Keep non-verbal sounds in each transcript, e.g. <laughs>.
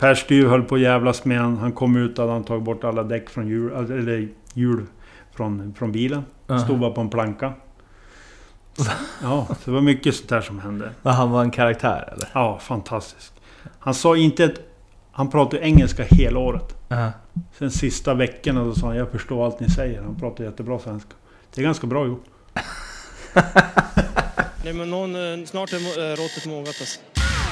Per Styv höll på att jävlas med han. Han kom ut och hade han tagit bort alla däck från hjul, eller hjul från, från bilen. Stod bara på en planka. Ja, så det var mycket sånt där som hände. Men han var en karaktär eller? Ja, fantastisk. Han sa inte ett... Han pratade engelska hela året. Ja. Sen sista veckorna då sa han jag förstår allt ni säger. Han pratar jättebra svenska. Det är ganska bra gjort. Nej, men någon, eh, snart är eh, råttet mogat alltså.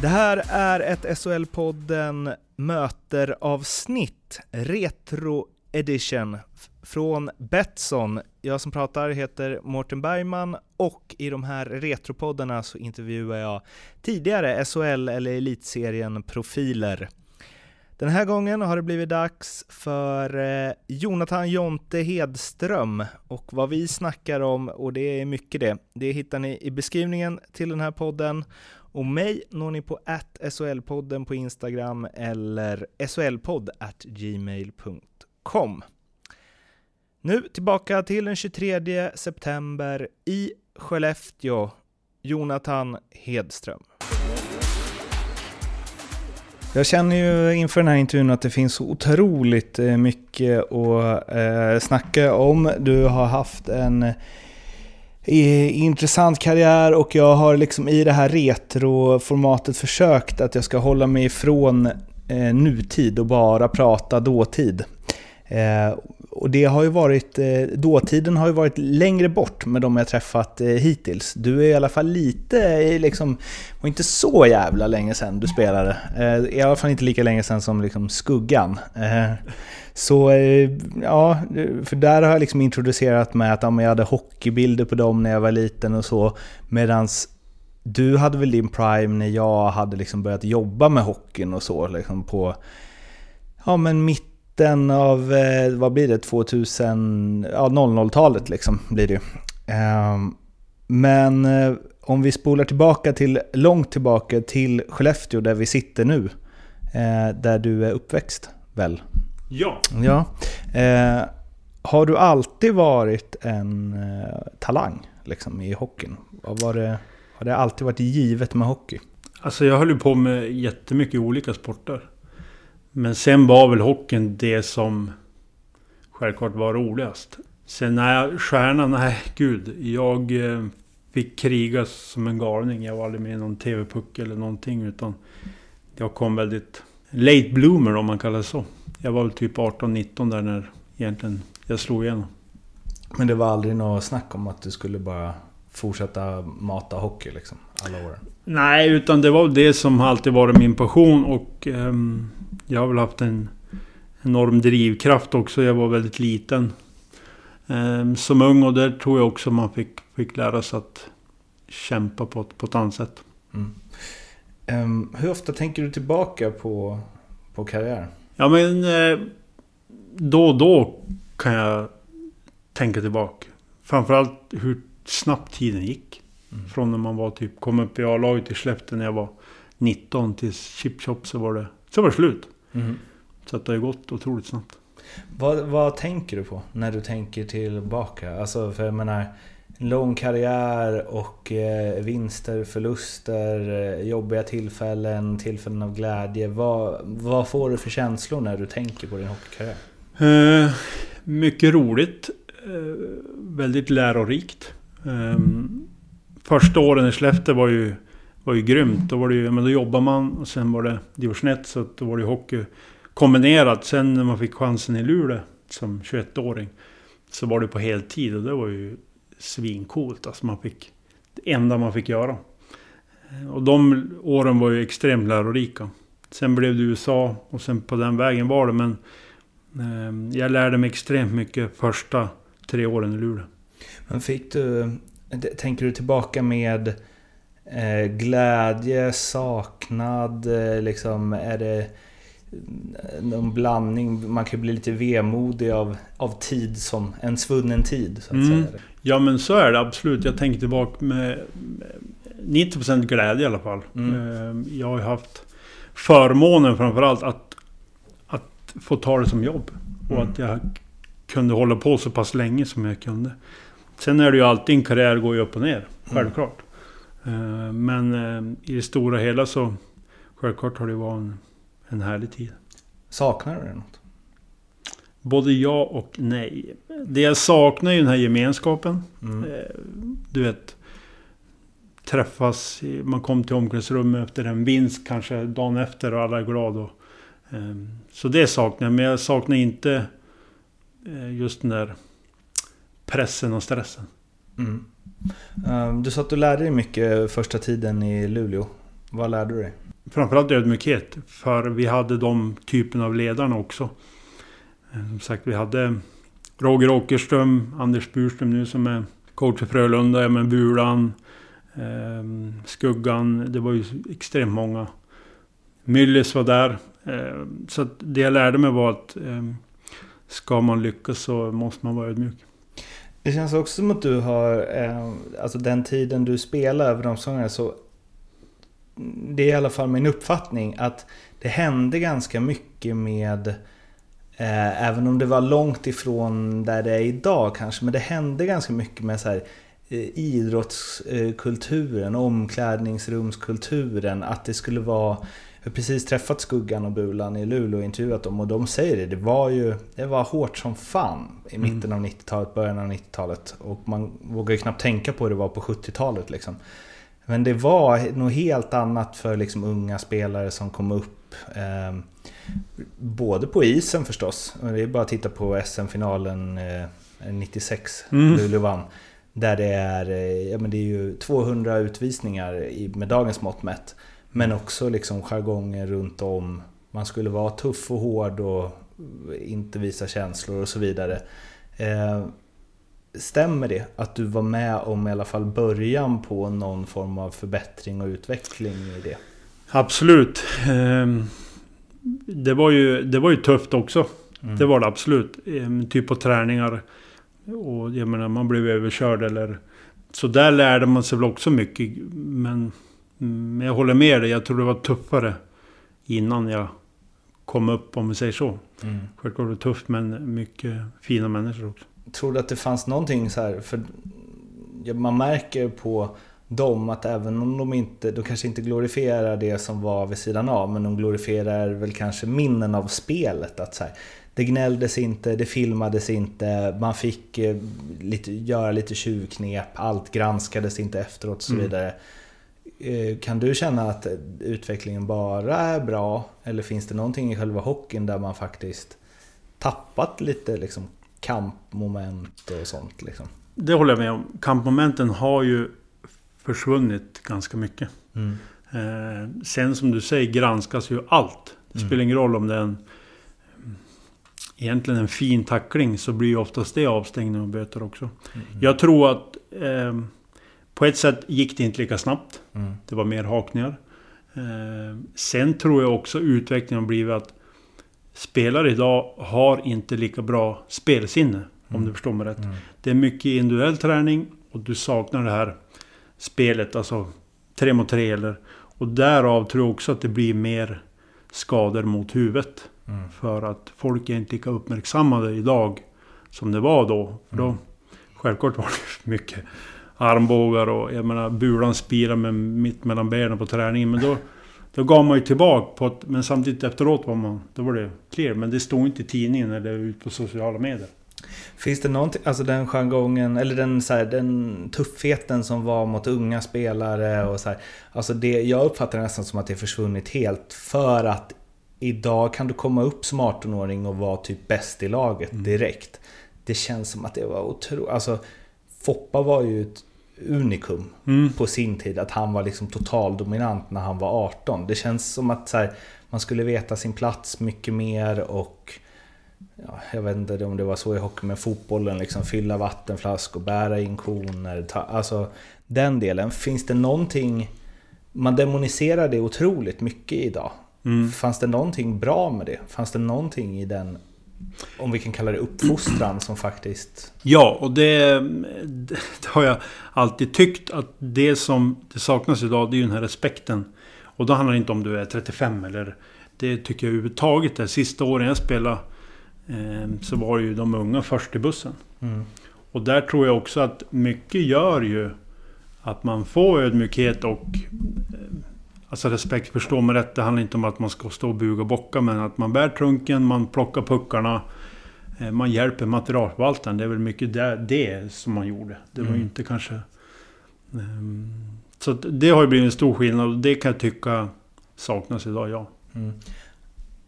Det här är ett SHL-podden Möter-avsnitt, Retro Edition från Betsson. Jag som pratar heter Mårten Bergman och i de här retropoddarna så intervjuar jag tidigare SHL eller Elitserien-profiler. Den här gången har det blivit dags för eh, Jonathan Jonte Hedström och vad vi snackar om, och det är mycket det, det hittar ni i beskrivningen till den här podden. Och mig når ni på at SHL-podden på Instagram eller shlpodd gmail.com. Nu tillbaka till den 23 september i Skellefteå. Jonathan Hedström. Jag känner ju inför den här intervjun att det finns så otroligt eh, mycket att eh, snacka om. Du har haft en intressant karriär och jag har liksom i det här retroformatet försökt att jag ska hålla mig ifrån eh, nutid och bara prata dåtid. Eh, och det har ju varit, eh, dåtiden har ju varit längre bort med de jag träffat eh, hittills. Du är i alla fall lite, eh, liksom, var inte så jävla länge sedan du spelade. I alla fall inte lika länge sedan som liksom Skuggan. Så ja, för där har jag liksom introducerat mig att ja, jag hade hockeybilder på dem när jag var liten och så. Medans du hade väl din prime när jag hade liksom börjat jobba med hockeyn och så liksom på ja, men mitt mitten av, eh, vad blir det, 2000, ja 00-talet liksom blir det ju. Ehm, Men eh, om vi spolar tillbaka till, långt tillbaka till Skellefteå där vi sitter nu. eh, Där du är uppväxt, väl? Ja. Ja. Har du alltid varit en talang liksom, i hockeyn? Var det, har det alltid varit givet med hockey? Alltså jag höll ju på med jättemycket olika sporter. Men sen var väl hockeyn det som självklart var roligast. Sen när jag, stjärnan, nej gud. Jag eh, fick kriga som en galning. Jag var aldrig med i någon TV-puck eller någonting. Utan jag kom väldigt late bloomer om man kallar det så. Jag var väl typ 18-19 där när egentligen jag slog igenom. Men det var aldrig något snack om att du skulle bara fortsätta mata hockey liksom, alla åren? Nej, utan det var det som alltid varit min passion och ehm, jag har väl haft en enorm drivkraft också. Jag var väldigt liten ehm, som ung och där tror jag också man fick, fick lära sig att kämpa på, ett- på ett annat sätt. Ehm, hur ofta tänker du tillbaka på, på karriär? Ja men eh, då och då kan jag tänka tillbaka. Framförallt hur snabbt tiden gick. Från när man var typ, kom upp i A-laget i Skellefteå när jag var 19 till Chip Shop så var det, så var det slut. Så att det har gått otroligt snabbt. Vad, vad tänker du på när du tänker tillbaka? Alltså, för jag menar, en lång karriär och eh, vinster, förluster, eh, jobbiga tillfällen, tillfällen av glädje. Vad, vad får du för känslor när du tänker på din hockeykarriär? Eh, mycket roligt. Eh, väldigt lärorikt. Eh, första åren i Skellefteå var ju, var ju grymt. Då, var det ju, men då jobbade man och sen var det division 1 så då var det hockey kombinerat. Sen när man fick chansen i Luleå som 21-åring så var det på heltid och det var ju svincoolt. Alltså man fick det enda man fick göra. Eh, och de åren var ju extremt lärorika. Sen blev det USA och sen på den vägen var det. Men eh, jag lärde mig extremt mycket första tre åren i Luleå. Men fick du... Tänker du tillbaka med eh, glädje, saknad, eh, liksom är det någon blandning? Man kan bli lite vemodig av, av tid som en svunnen tid så att Mm. säga. Ja men så är det absolut. Jag tänker tillbaka med med 90% glädje i alla fall. Mm. Eh, Jag har haft förmånen framförallt att, att få ta det som jobb. Och Mm. att jag kunde hålla på så pass länge som jag kunde. Sen är det ju alltid en karriär går ju upp och ner. Självklart. Eh, Men eh, i det stora hela så självklart har det varit en, en härlig tid. Saknar du det något? Både ja och nej. Det jag saknar är ju den här gemenskapen. Mm. Eh, Du vet... Träffas, man kom till omklädningsrummet efter en vinst kanske dagen efter och alla är glada. Och, så det saknar jag, men jag saknar inte just den där pressen och stressen. Mm. Ehm, du sa att du lärde dig mycket första tiden i Luleå. Vad lärde du dig? Framförallt ödmjukhet, för vi hade de typen av ledarna också. Ehm, som sagt, vi hade Roger Åkerström, Anders Burström nu som är coach för Frölunda, ja, men Bulan, eh, Skuggan. Det var ju extremt många. Myllys var där. Eh, så att det jag lärde mig var att eh, ska man lyckas så måste man vara ödmjuk. Det känns också som att du har, eh, alltså den tiden du spelar över de sångerna så det är i alla fall min uppfattning att det hände ganska mycket med eh, Även om det var långt ifrån där det är idag kanske Men det hände ganska mycket med så här, eh, idrottskulturen, omklädningsrumskulturen Att det skulle vara jag har precis träffat Skuggan och Bulan i Luleå och intervjuat dem och de säger det. Det var ju det var hårt som fan i mitten av 90-talet, början av 90-talet. Och man vågar ju knappt tänka på hur det var på 70-talet liksom. Men det var något helt annat för liksom unga spelare som kom upp. Eh, både på isen förstås. Och det är bara att titta på SM-finalen eh, 96, Mm. Luleå vann. Där det är, eh, ja, men det är ju 200 utvisningar i, med dagens mått mätt. Men också liksom jargongen runt om. Man skulle vara tuff och hård och inte visa känslor och så vidare. Eh, stämmer det att du var med om i alla fall början på någon form av förbättring och utveckling i det? Absolut. Ehm, Det var ju, det var ju tufft också. Mm. Det var det absolut. Ehm, Typ på träningar. Och jag menar, man blev överkörd eller... Så där lärde man sig väl också mycket. Men, men jag håller med dig. Jag tror det var tuffare innan jag kom upp, om vi säger så. Mm. Självklart var det tufft, men mycket fina människor också. Tror du att det fanns någonting så här, för man märker på dem att även om de inte, de kanske inte glorifierar det som var vid sidan av, men de glorifierar väl kanske minnen av spelet. Att så här, det gnälldes inte, det filmades inte, man fick eh, lite, göra lite tjuvknep, allt granskades inte efteråt och så Mm. vidare. Eh, Kan du känna att utvecklingen bara är bra? Eller finns det någonting i själva hockeyn där man faktiskt tappat lite liksom kampmoment och sånt liksom? Det håller jag med om. Kampmomenten har ju försvunnit ganska mycket. Mm. Eh, sen som du säger granskas ju allt. Det Mm. spelar ingen roll om det är en... Egentligen en fin tackling så blir ju oftast det avstängning och böter också. Mm. Jag tror att... Eh, på ett sätt gick det inte lika snabbt. Mm. Det var mer hakningar. Eh, sen tror jag också utvecklingen har blivit att spelare idag har inte lika bra spelsinne. Om du förstår mig rätt. Mm. Det är mycket individuell träning och du saknar det här spelet, alltså tre mot tre eller... Och därav tror jag också att det blir mer skador mot huvudet. Mm. För att folk är inte lika uppmärksammade idag som det var då. För då Mm. självklart var det <laughs> mycket armbågar och jag menar bulan spira med mitt mellan benen på träningen. Men då, då gav man ju tillbaka på att, Men samtidigt efteråt var man... Då var det clear. Men det stod inte i tidningen eller ut på sociala medier. Finns det någonting, alltså den jargongen, eller den, så här, den tuffheten som var mot unga spelare och så här, Alltså det, jag uppfattar det nästan som att det försvunnit helt för att idag kan du komma upp som 18-åring och vara typ bäst i laget direkt. Det känns som att det var otroligt, alltså Foppa var ju ett unikum Mm. på sin tid. Att han var liksom totaldominant när han var 18. Det känns som att så här, man skulle veta sin plats mycket mer och ja, jag vet inte om det var så i hockey, men fotbollen liksom fylla vattenflaskor, bära in koner, ta, alltså den delen. Finns det någonting, man demoniserar det otroligt mycket idag. Mm. Fanns det någonting bra med det? Fanns det någonting i den, om vi kan kalla det uppfostran, som faktiskt... Ja, och det, det har jag alltid tyckt att det som det saknas idag, det är ju den här respekten. Och då handlar det inte om du är 35 eller... Det tycker jag överhuvudtaget är. Sista åren jag spelade eh, så var ju de unga först i bussen. Mm. Och där tror jag också att mycket gör ju att man får ödmjukhet och eh, Alltså respekt, förstå mig rätt. Det handlar inte om att man ska stå och buga och bocka. Men att man bär trunken, man plockar puckarna. eh, Man hjälper materialförvaltaren. Det är väl mycket det, det som man gjorde. Det var ju Mm. inte kanske... ehm, Så det har ju blivit en stor skillnad och det kan jag tycka saknas idag, ja. Mm.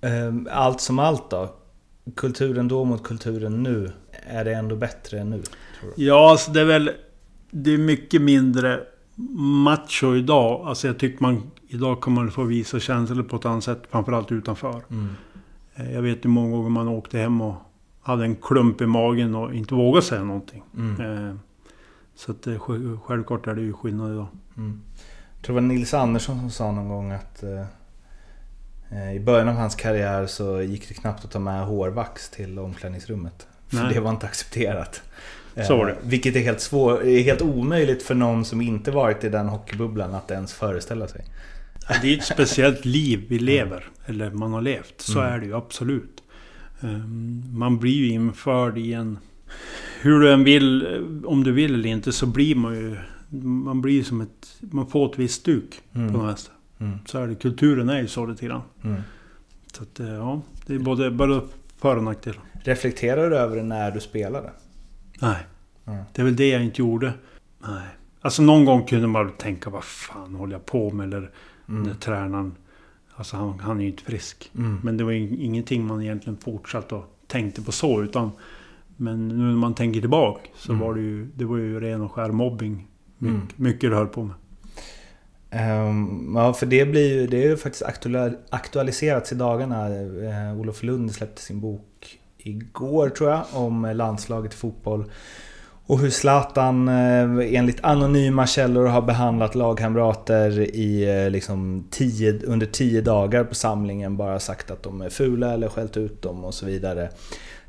Ehm, Allt som allt då? Kulturen då mot kulturen nu, är det ändå bättre än nu? Ja, alltså det är väl... Det är mycket mindre macho idag. Alltså jag tycker man... Idag kan man få visa känslor på ett annat sätt. Framförallt utanför. Mm. Eh, Jag vet hur många gånger man åkte hem och hade en klump i magen och inte vågade säga någonting. Mm. Eh, Så att sj- självklart är det ju skillnad idag. Mm. Jag tror det var Nils Andersson som sa någon gång att eh, eh, i början av hans karriär så gick det knappt att ta med hårvax till omklädningsrummet. För Nej. det var inte accepterat. Så var det. Eh, vilket är helt, svår, är helt omöjligt för någon som inte varit i den hockeybubblan att ens föreställa sig. Det är ett speciellt liv vi lever. Eller man har levt. Så Mm. är det ju absolut. Ehm, Man blir ju införd i en... Hur du än vill, om du vill eller inte, så blir man ju... Man blir som ett... Man får ett visst stuk Mm. på något. Mm. Så är det. Kulturen är ju så lite grann. Mm. Så att, eh, ja, det är både, både för och nackdelar. Reflekterar du över det när du spelade? Nej. Mm. Det är väl det jag inte gjorde. Nej. Alltså någon gång kunde man tänka, vad fan håller jag på med? Eller den där tränaren. Alltså han, han är ju inte frisk. Mm. Men det var ju ingenting man egentligen fortsatte och tänkte på så. Utan, men nu när man tänker tillbaka så Mm. var det ju, det var ju ren och skär mobbing. Mycket, Mm. mycket det höll på med. Ehm, ja, för det blir ju, det är ju faktiskt aktual, aktualiserats i dagarna. Uh, Olof Lund släppte sin bok igår tror jag, om landslaget i fotboll. Och hur Zlatan eh, enligt anonyma källor har behandlat lagkamrater i eh, liksom tio, under tio dagar på samlingen. Bara sagt att de är fula eller skällt ut dem och så vidare.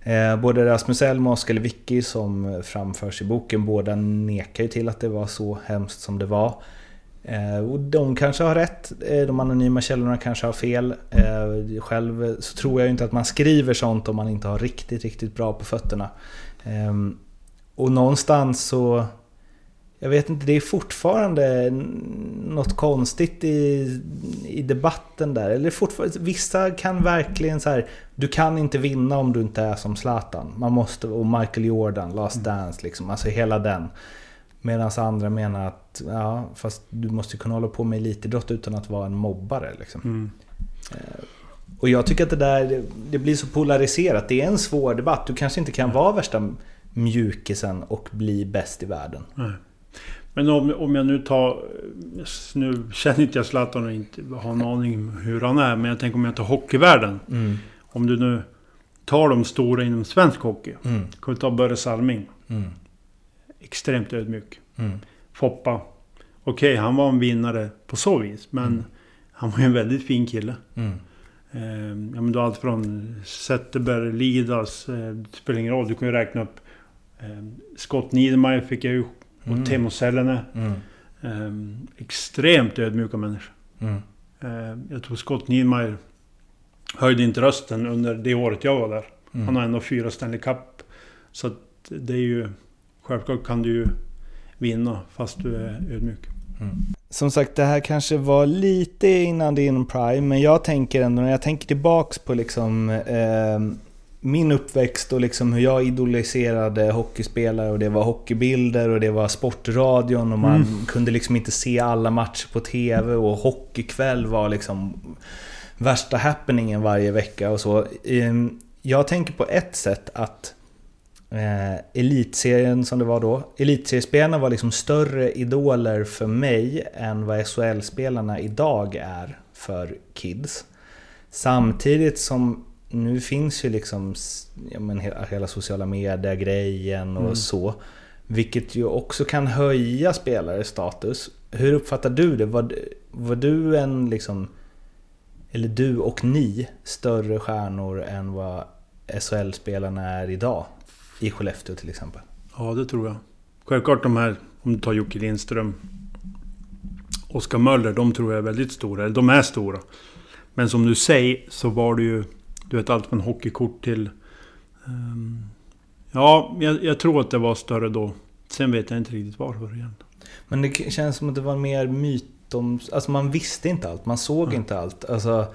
Eh, både Rasmus Elm och Oskar Vicky som framförs i boken, båda nekar ju till att det var så hemskt som det var. Och de kanske har rätt, de anonyma källorna kanske har fel. Själv så tror jag inte att man skriver sånt om man inte har riktigt, riktigt bra på fötterna. Ehm, Eh, och någonstans så... Jag vet inte, det är fortfarande något konstigt i, i debatten där. Eller fortfarande, vissa kan verkligen så här. Du kan inte vinna om du inte är som Zlatan. Man måste, och Michael Jordan, Last Dance liksom. Alltså hela den. Medan andra menar att, ja fast du måste kunna hålla på med elitidrott utan att vara en mobbare liksom. Mm. Och jag tycker att det där, det, det blir så polariserat. Det är en svår debatt. Du kanske inte kan vara värsta mjukisen och bli bäst i världen. Nej. Men om, om jag nu tar... Nu känner inte jag Zlatan och inte har en aning hur han är. Men jag tänker om jag tar hockeyvärlden. Mm. Om du nu tar de stora inom svensk hockey. Mm. Kan vi ta Börje Salming. Mm. Extremt ödmjuk. Mm. Foppa. Okej, han var en vinnare på så vis. Men Mm. han var ju en väldigt fin kille. Eh, ja, men du har allt från Zetterberg, Lidas. Eh, det spelar ingen roll. Du kan ju räkna upp... Eh, Scott Niedermayer fick jag ju. Och Mm. Teemu Selänne. Mm. Eh, extremt ödmjuka människor. Mm. Eh, jag tror Scott Niedermayer höjde inte rösten under det året jag var där. Mm. Han har ändå fyra Stanley Cup. Så att det är ju... Självklart kan du ju vinna fast du är ödmjuk. Som sagt, det här kanske var lite innan din prime, men jag tänker ändå, när jag tänker tillbaks på liksom eh, min uppväxt och liksom hur jag idoliserade hockeyspelare och det var hockeybilder och det var sportradion och man kunde liksom inte se alla matcher på TV och hockeykväll var liksom värsta happeningen varje vecka och så. Eh, Jag tänker på ett sätt att eh, elitserien som det var då. Elitseriespelarna var liksom större idoler för mig än vad SHL-spelarna idag är för kids. Samtidigt som nu finns ju liksom ja, men hela, hela sociala medier-grejen och Mm. så. Vilket ju också kan höja spelares status. Hur uppfattar du det? Var, var du en liksom... Eller du och ni större stjärnor än vad SHL-spelarna är idag? I Skellefteå till exempel. Ja, det tror jag. Självklart de här, om du tar Jocke Lindström, Oskar Möller, de tror jag är väldigt stora. Eller de är stora. Men som du säger så var det ju, du vet allt från hockeykort till... ehm, ja, jag, jag tror att det var större då. Sen vet jag inte riktigt varför igen. Men det känns som att det var mer myt om... Alltså man visste inte allt, man såg Mm. inte allt. Alltså...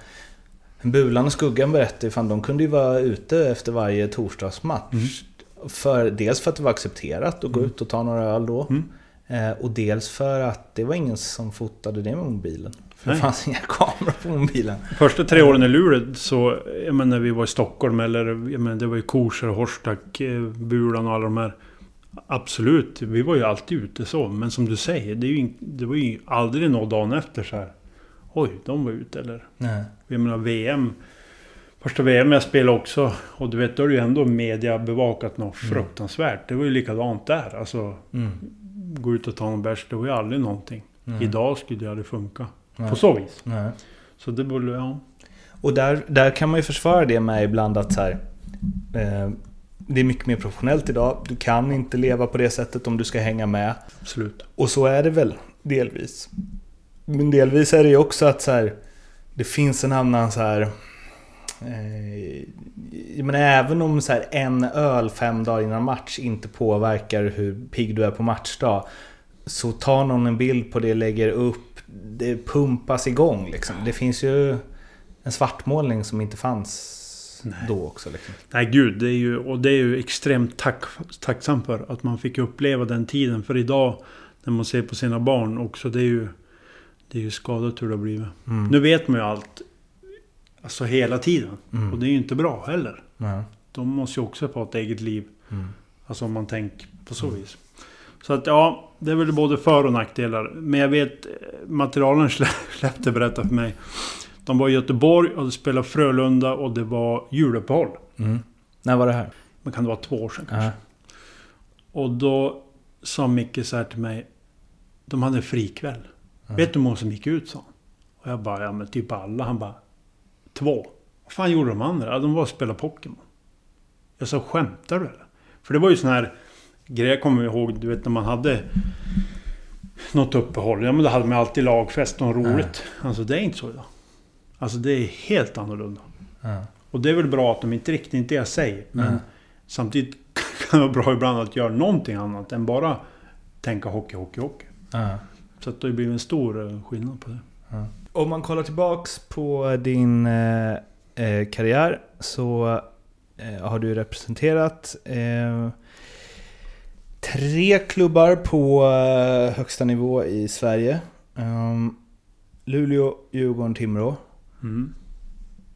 Bulan och Skuggan berättade fan de kunde ju vara ute efter varje torsdagsmatch. Mm. För, dels för att det var accepterat att gå ut och ta några öl då. Mm. Eh, och dels för att det var ingen som fotade det med mobilen. För det fanns inga kameror på mobilen. Första tre åren i Luleå så, jag menar, när vi var i Stockholm eller, jag menar, det var ju Korser, Horstack, eh, Bulan och alla de här. Absolut, vi var ju alltid ute så. Men som du säger, det, ju, det var ju aldrig någon dagen efter så här. Oj, de var ute eller... Nej. Jag menar VM. Första VM jag spelade också. Och du vet, då är det ju ändå media bevakat något fruktansvärt. Det var ju likadant där. Alltså, Mm. gå ut och ta en bärs, det var ju aldrig någonting. Nej. Idag skulle det aldrig funka. Nej. På så vis. Nej. Så det borde, ja. Och där, där kan man ju försvara det med ibland att så här, eh, det är mycket mer professionellt idag. Du kan inte leva på det sättet om du ska hänga med. Absolut. Och så är det väl delvis. Men delvis är det ju också att så här, det finns en annan så här... Eh, menar, även om så här, en öl fem dagar innan match inte påverkar hur pigg du är på matchdag. Så tar någon en bild på det, lägger upp, det pumpas igång liksom. Det finns ju en svartmålning som inte fanns då också. Liksom. Nej gud, det är ju, och det är ju extremt tack, tacksam för att man fick uppleva den tiden. För idag, när man ser på sina barn också, det är ju... Det är ju skadat hur det har blivit. Mm. Nu vet man ju allt. Alltså hela tiden. Mm. Och det är ju inte bra heller. Ja. De måste ju också få ett eget liv. Mm. Alltså om man tänker på så vis. Så att ja, det är väl både för och nackdelar. Men jag vet, eh, materialen <laughs> slä- släppte berättade för mig. De var i Göteborg och de spelade Frölunda och det var juluppehåll. Mm. När var det här? Men kan det vara två år sedan kanske? Ja. Och då sa Micke så här till mig. De hade en frikväll. Vet du hur många som gick ut han. Och jag bara, ja men typ alla. Han bara, två. Vad fan gjorde de andra? Ja, de var och spelade Pokémon. Jag sa, skämtar du eller? För det var ju sån här grej, jag kommer ihåg, du vet när man hade något uppehåll. Ja men då hade man alltid lagfest och roligt. Alltså det är inte så idag. Alltså det är helt annorlunda. Ja. Och det är väl bra att de inte riktigt det jag säger. Men Nej. samtidigt <laughs> kan det vara bra ibland att göra någonting annat än bara tänka hockey, hockey, hockey. Ja. Så att det har blivit en stor eh, skillnad på det. Om man kollar tillbaks på din eh, eh, karriär så eh, har du representerat eh, tre klubbar på eh, högsta nivå i Sverige. Um, Luleå, Djurgården, Timrå. Mm.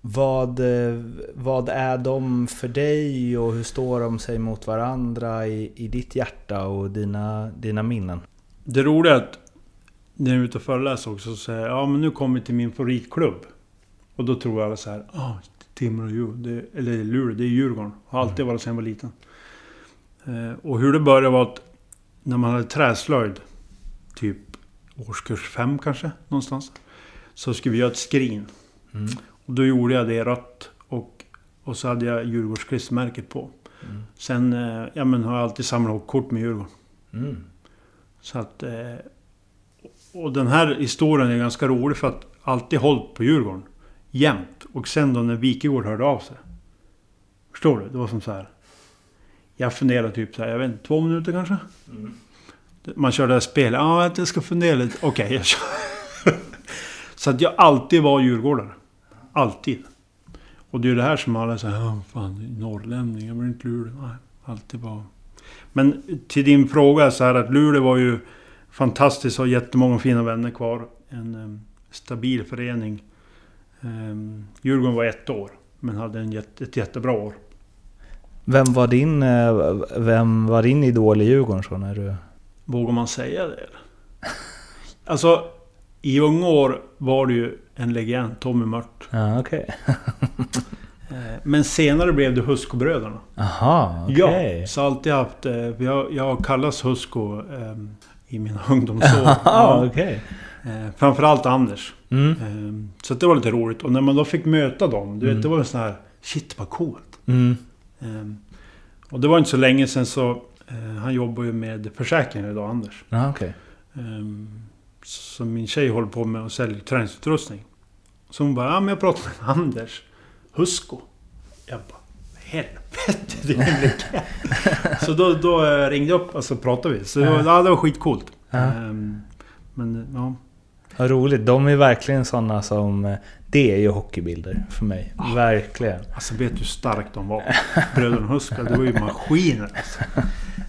Vad, eh, vad är de för dig och hur står de sig mot varandra i, i ditt hjärta och dina, dina minnen? Det roliga är att när jag är ute och föreläser också så säger jag ja men nu kommer vi till min favoritklubb. Och då tror alla så här, ah, Timrå eller Luleå, det är Djurgården. Har alltid varit sedan jag var liten. Eh, och hur det började var att när man hade träslöjd, typ årskurs fem kanske, någonstans. Så skulle vi göra ett skrin. Mm. Och då gjorde jag det rött. Och, och så hade jag Djurgårdsklistermärket på. Mm. Sen eh, ja, men har jag alltid samlat kort med Djurgården. Mm. Så att... Eh, och den här historien är ganska rolig för att alltid hållit på Djurgården. Jämt. Och sen då när Wikegård hörde av sig. Förstår du? Det var som så här. Jag funderade typ så här, jag vet inte, två minuter kanske? Man körde det spelet. Ja, att jag ska fundera lite. Okej, jag kör. <laughs> så att jag alltid var djurgårdare. Alltid. Och det är ju det här som alla säger, ja fan, norrlänning, jag blir inte Luleå. Nej, alltid var... Men till din fråga så här att Luleå var ju fantastiskt, har jättemånga fina vänner kvar. En em, stabil förening. Um, Djurgården var ett år, men hade en jätte, ett jättebra år. Vem var din, eh, vem var din idol i Djurgården så när du... Vågar man säga det? Alltså, i unga år var det ju en legend, Tommy Mört. Ja, okej. <laughs> Eh, Men senare blev det Huskobröderna. Aha, okej. Ja, så alltid haft... eh, Jag, jag har kallats Husko eh, i mina <laughs> ungdomsår. <laughs> Ja. Eh, framförallt Anders. Mm. Eh, så det var lite roligt. Och när man då fick möta dem, du Mm. vet, det var en sån här... Shit vad coolt. Mm. Eh, och det var inte så länge sedan så... Eh, han jobbar ju med försäkringar idag, Anders. Okej. Ehm, Så min tjej håller på med att sälja träningsutrustning. Så hon bara, ja men jag pratar med Anders Husko. Jag bara, helvete en legend. <laughs> Så då, då eh, ringde jag upp och så pratade vi. Så det var, ja, det var skitcoolt. Ja. Ehm, Men ja, Vad roligt. De är verkligen sådana som... eh, Det är ju hockeybilder för mig. Verkligen. alltså vet du hur starkt de var? Bröderna Husko, det var ju maskiner alltså.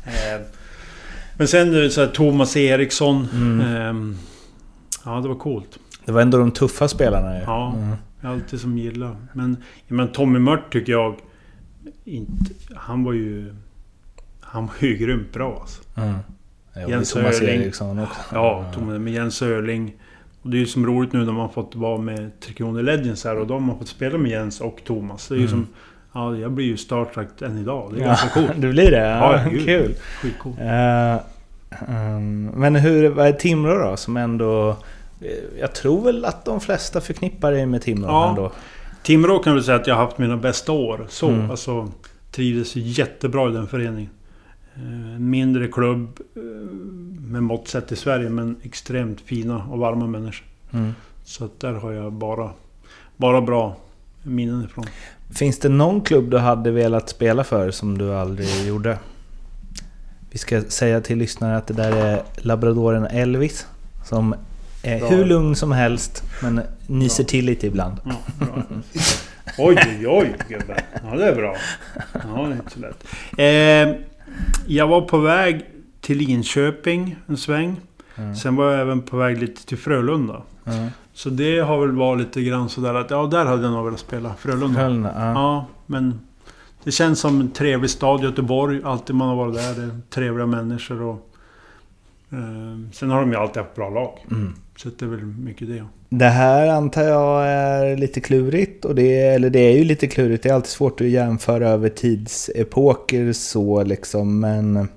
Ehm, Men sen eh, så här, Thomas Eriksson. Mm. ehm, Ja, det var coolt. Det var ändå de tuffa spelarna ju. Ja. Mm. Alltid som gillar. Men, men Tommy Mört tycker jag inte... Han var ju... Han var ju grymt bra alltså. Mm. Ja, Jens Thomas Öhrling. Eriksson också. Ja, Tommy, med Jens Öhrling. Och det är ju som roligt nu när man fått vara med Tre Kronor Legends här och de har fått spela med Jens och Thomas. Det är ju Mm. som... Ja, jag blir ju starstruck än idag. Det är Ja, ganska coolt. <laughs> du blir det? Ja, Ja, gud. kul. Skitcoolt. Eh, ehm, men hur, vad är Timrå då? Som ändå... eh, Jag tror väl att de flesta förknippar dig med Timrå Ja. ändå. Timrå kan jag väl säga att jag har haft mina bästa år. Så, Mm. alltså... Trivdes jättebra i den föreningen. Eh, mindre klubb eh, med mått sett i Sverige men extremt fina och varma människor. Mm. Så där har jag bara, bara bra minnen ifrån. Finns det någon klubb du hade velat spela för som du aldrig gjorde? Vi ska säga till lyssnare att det där är labradoren Elvis. Som är hur lugn som helst, men nyser till lite ibland. Ja, oj, oj, oj gubben. Ja, det är bra. Ja, det är inte så lätt. Eh, jag var på väg till Linköping en sväng. Mm. Sen var jag även på väg lite till Frölunda. Mm. Så det har väl varit lite grann sådär att ja, där hade jag nog velat spela. Frölunda. Köln, ja. Ja, men det känns som en trevlig stad, Göteborg. Alltid man har varit där. Det är trevliga människor och... Eh, sen har de ju alltid haft bra lag. Mm. Så det är väl mycket det. Det här antar jag är lite klurigt. Och det, eller det är ju lite klurigt. Det är alltid svårt att jämföra över tidsepoker så liksom. Men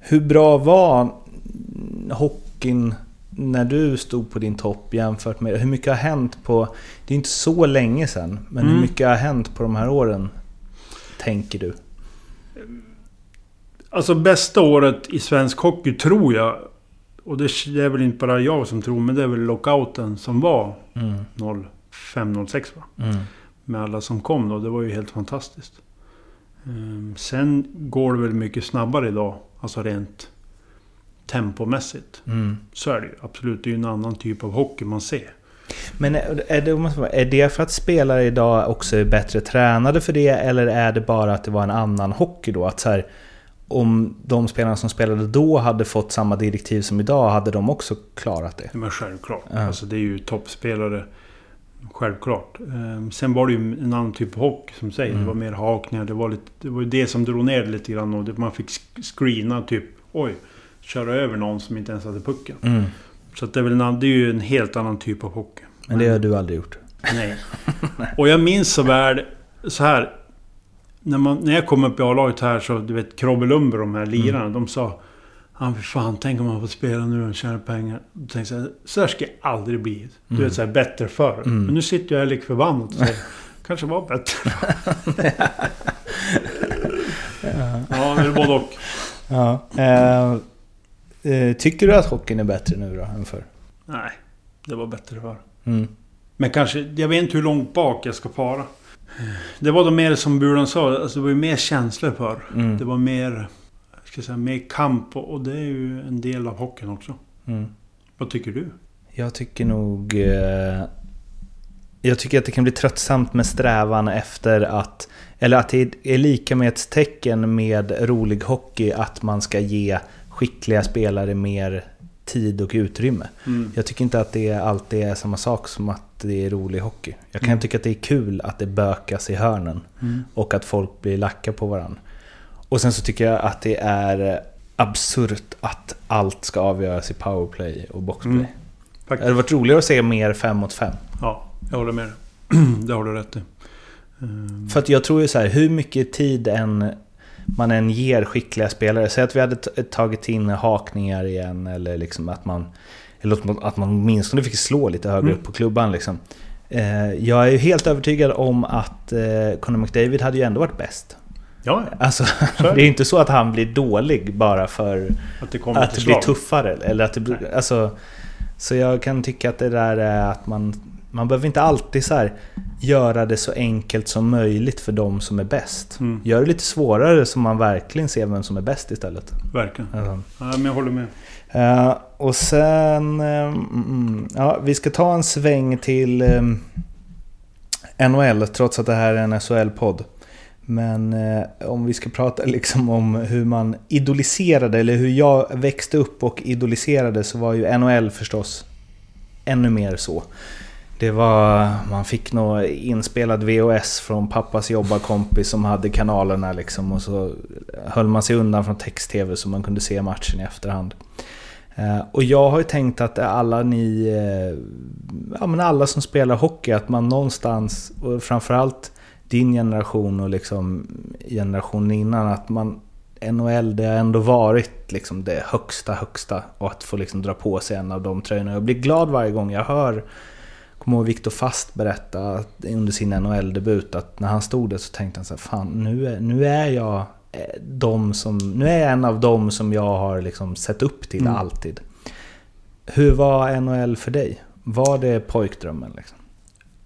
hur bra var hockeyn när du stod på din topp jämfört med... Hur mycket har hänt på... Det är inte så länge sedan. Men hur Mm. mycket har hänt på de här åren? Tänker du? Alltså bästa året i svensk hockey tror jag... Och det är väl inte bara jag som tror, men det är väl lockouten som var Mm. 05-06 va? Mm. Med alla som kom då. Det var ju helt fantastiskt. Ehm, Sen går det väl mycket snabbare idag. Alltså rent tempomässigt. Mm. Så är det ju. Absolut. Det är ju en annan typ av hockey man ser. Men är det, är det för att spelare idag också är bättre tränade för det? Eller är det bara att det var en annan hockey då? Att så här, om de spelarna som spelade då hade fått samma direktiv som idag, hade de också klarat det? Men självklart. Ja. Alltså det är ju toppspelare. Självklart. Ehm, Sen var det ju en annan typ av hockey som säger. Mm. Det var mer hakningar. Det var, lite, det var det som drog ner det lite grann. Och man fick screena typ. Oj. Köra över någon som inte ens hade pucken. Mm. Så det, är väl en, det är ju en helt annan typ av hockey. Men det har du aldrig gjort? Nej. <laughs> Och jag minns så väl så här. När, man, när jag kom upp i A-laget här så, du vet Krobbe Lundberg de här lirarna. De sa... Ja, för fan, tänk om man får spela nu och tjäna pengar. Då tänkte jag, så här ska jag aldrig bli. Du vet, så här, bättre förr. Mm. Men nu sitter jag här lik förbannat och säger, <laughs> kanske var bättre. <laughs> ja, det är både och. Ja. Eh, eh, tycker du att hockeyn är bättre nu då än förr? Nej, det var bättre förr. Mm. Men kanske, jag vet inte hur långt bak jag ska fara. Det var då mer som Bulan sa, alltså det var ju mer känslor förr. Mm. Det var mer, ska säga, mer kamp och, och det är ju en del av hockeyn också. Mm. Vad tycker du? Jag tycker nog... Eh, jag tycker att det kan bli tröttsamt med strävan efter att... Eller att det är lika med ett tecken med rolig hockey att man ska ge skickliga spelare mer tid och utrymme. Mm. Jag tycker inte att det alltid är samma sak som att det är rolig hockey. Jag kan Mm. tycka att det är kul att det bökas i hörnen Mm. och att folk blir lacka på varandra. Och sen så tycker jag att det är absurt att allt ska avgöras i powerplay och boxplay. Mm. Det hade varit roligare att se mer 5 mot 5. Ja, jag håller med dig. <clears throat> Det har du rätt i. För att jag tror ju så här, hur mycket tid än man än ger skickliga spelare. Säg att vi hade tagit in hakningar igen eller liksom att man... Eller att man- åtminstone fick slå lite högre Mm. upp på klubban liksom. Eh, Jag är ju helt övertygad om att eh, Conor McDavid hade ju ändå varit bäst. ja, Alltså, <laughs> är det är inte så att han blir dålig bara för att det att det blir tuffare. Eller att det blir, alltså, så jag kan tycka att det där är att man... Man behöver inte alltid så här göra det så enkelt som möjligt för de som är bäst. Mm. Gör det lite svårare så man verkligen ser vem som är bäst istället. Verkligen. Alltså. Ja, men jag håller med. Eh, och sen... mm, ja, vi ska ta en sväng till eh, NHL trots att det här är en SHL-podd. Men eh, om vi ska prata <laughs> liksom om hur man idoliserade, eller hur jag växte upp och idoliserade, så var ju NHL förstås ännu mer så. Det var, man fick nog inspelad VHS från pappas jobbarkompis som hade kanalerna liksom och så höll man sig undan från text-tv så man kunde se matchen i efterhand. Eh, och jag har ju tänkt att alla ni, eh, ja men alla som spelar hockey, att man någonstans, och framförallt din generation och liksom generationen innan, att man NHL, det har ändå varit liksom det högsta, högsta. Och att få liksom dra på sig en av de tröjorna. Jag blir glad varje gång jag hör kommer ihåg Viktor Fast berätta under sin NHL-debut att när han stod där så tänkte han så här, fan nu är, nu är jag eh, de som, nu är jag en av dem som jag har liksom sett upp till Mm. alltid. Hur var NHL för dig? Var det pojkdrömmen liksom?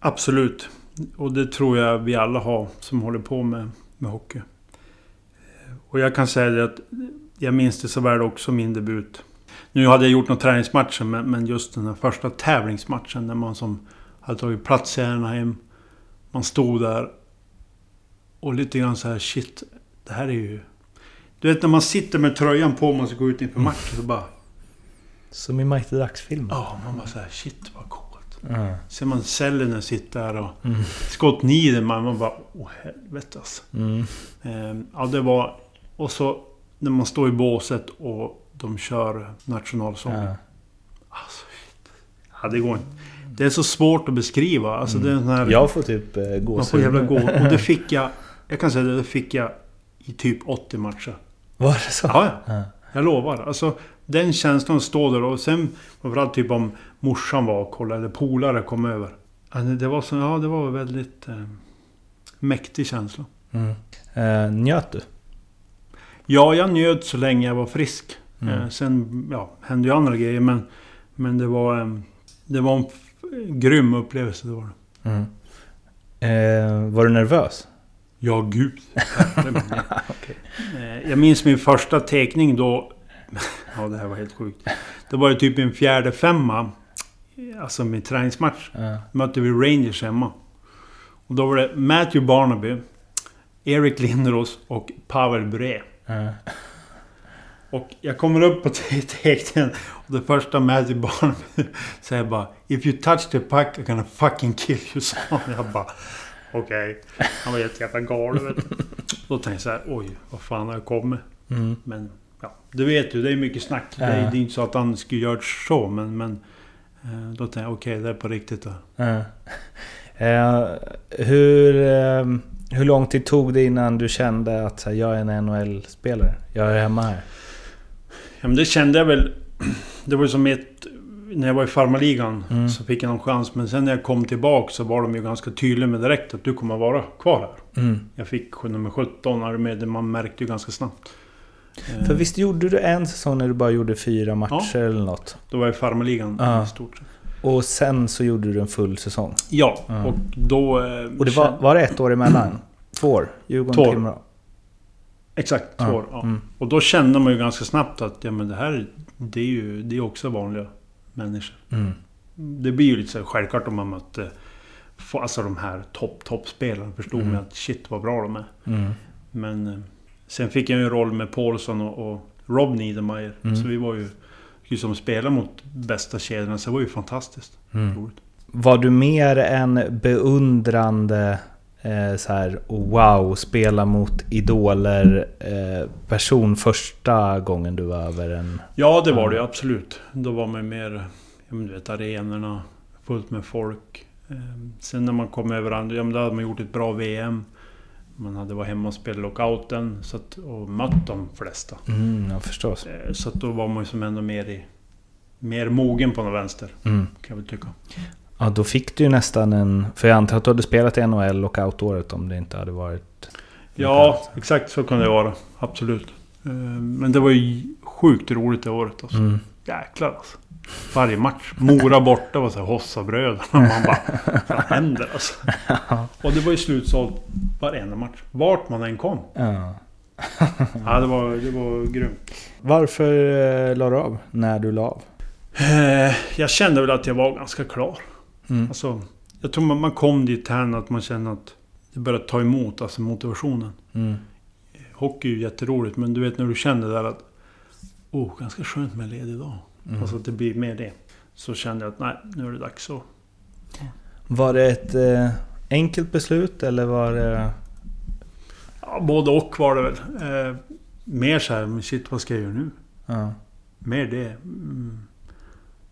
Absolut. Och det tror jag vi alla har som håller på med, med hockey. Och jag kan säga det att jag minns det så väl också min debut. Nu hade jag gjort några träningsmatcher men, just den här första tävlingsmatchen när man som hade tagit plats i Anaheim. Man stod där och lite grann så här shit, det här är ju... Du vet när man sitter med tröjan på man ska gå ut inför matchen så bara... Som i Mighty Ducks-filmen. Ja, man bara så här shit vad coolt. Mm. Ser man Sellinen sitta där och Mm. Scott Niederman, man bara åh helvete alltså. Mm. Ehm, ja, det var... Och så när man står i båset och de kör nationalsången. Ja. Alltså. Ja, det går inte. Det är så svårt att beskriva. Alltså, det är sån här, Jag får typ eh, man får gåshud. jävla gå. Och det <laughs> fick jag... Jag kan säga det, det fick jag i typ 80 matcher. Var det så? Ja, ja. Ja. Jag lovar. Alltså, den känslan att stå där och sen framförallt typ om morsan var och kollade eller polare kom över. Det- det var så... Ja, det var väldigt... Eh, mäktig känsla. Mm. Eh, njöt du? Ja, jag njöt så länge jag var frisk. Mm. Eh, sen ja, hände ju andra grejer men... Men det var... Eh, det var en grym upplevelse, det var det. Mm. Eh, var du nervös? Ja, gud. <laughs> Eh, Jag minns min första teckning då... <laughs> Ja, det här var helt sjukt. Det var ju typ en fjärde femma. Alltså min träningsmatch. Ja. Mötte vi Rangers hemma. Och då var det Matthew Barnaby, Erik Lindros och Pavel Bure. Ja. Och jag kommer upp på te- <laughs> teckningen och det första Matthew Barnaby <laughs> säger bara If you touch the puck I'm gonna fucking kill you, <laughs> sa. Jag bara Okej. Han var helt jävla galen. Då tänkte jag så här, oj, vad fan har jag kommit? Mm. Men ja, du vet ju, det är mycket snack. Det, är, Ja. det är inte så att han skulle göra så, men... men eh, då tänkte jag, okej, det är på riktigt då. Ja. Eh, hur, eh, hur lång tid tog det innan du kände att här, jag är en NHL-spelare? Jag är hemma här. Ja, men det kände jag väl... Det var ju som ett... När jag var i farmarligan Mm. så fick jag någon chans. Men sen när jag kom tillbaka så var de ju ganska tydliga med direkt att du kommer att vara kvar här. Mm. Jag fick nummer 17 här med. Man märkte ju ganska snabbt. Eh, För visst gjorde du en säsong när du bara gjorde fyra matcher eller något? Då var jag i farmarligan Ja. i stort sett. Och sen så gjorde du en full säsong. Ja, Ja. och då... eh, Och det var, var det ett år emellan? <clears throat> Två år? Djurgården. Timrå? Exakt, två Ja, år. Ja. mm. Och då kände man ju ganska snabbt att ja, men det här det är ju det är också vanliga människor. Mm. Det blir ju lite så här självklart om man mötte få- alltså de här topp, toppspelarna. Förstod Mm. man att shit vad bra de är. Mm. Men eh, sen fick jag ju en roll med Paulsson och, och Rob Niedermayer. Mm. Så vi var ju, ju som spelare mot bästa kedjorna. Så det var ju fantastiskt Mm. roligt. Var du mer en beundrande eh, så här, wow, spela mot idoler eh, person första gången du var över en... Ja, det var det absolut. Då var man mer, ja, men du vet arenorna, fullt med folk. Ehm, Sen när man kom över andra, ja men då hade man gjort ett bra VM. Man hade varit hemma och spelat lockouten så att, och mött de flesta. Mm, ja, förstås. Eh, Så att då var man ju som ändå mer i... Mer mogen på något vänster, Mm. kan jag väl tycka. Ja, då fick du ju nästan en... För jag antar att du hade spelat i NHL lockout-året om det inte hade varit... Ja, exakt så kan det vara. Absolut. Eh, Men det var ju sjukt roligt det året alltså. Mm. Jäklar alltså. Varje match. Mora borta var så här Hossabröd. Man bara... Vad händer alltså? <laughs> Och det var ju slutsålt varenda match. Vart man än kom. Ja. Ja, det var, det var grymt. Varför eh, la du av när du la av? Eh, Jag kände väl att jag var ganska klar. Mm. Alltså, jag tror man, man kom dit här att man kände att det började ta emot, alltså motivationen. Mm. Hockey är ju jätteroligt, men du vet när du känner där att... Oh, ganska skönt med ledig dag. Mm. Alltså att det blir mer det. Så kände jag att nej, nu är det dags så. Var det ett eh, enkelt beslut eller var det... Ja, både och var det väl. Eh, mer så här, men shit vad ska jag göra nu? Ja. Mer det. Mm.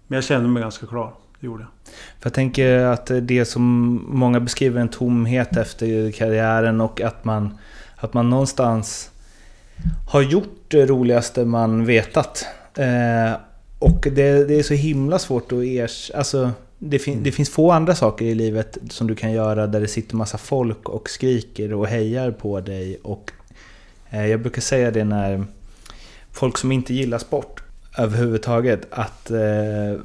Men jag kände mig ganska klar. Gjorde jag. För jag tänker att det som många beskriver en tomhet efter karriären och att man, att man någonstans har gjort det roligaste man vetat. Eh, och det, det är så himla svårt att ers... Alltså, det, fin, det finns få andra saker i livet som du kan göra där det sitter massa folk och skriker och hejar på dig. Och eh, jag brukar säga det när folk som inte gillar sport överhuvudtaget att... Eh,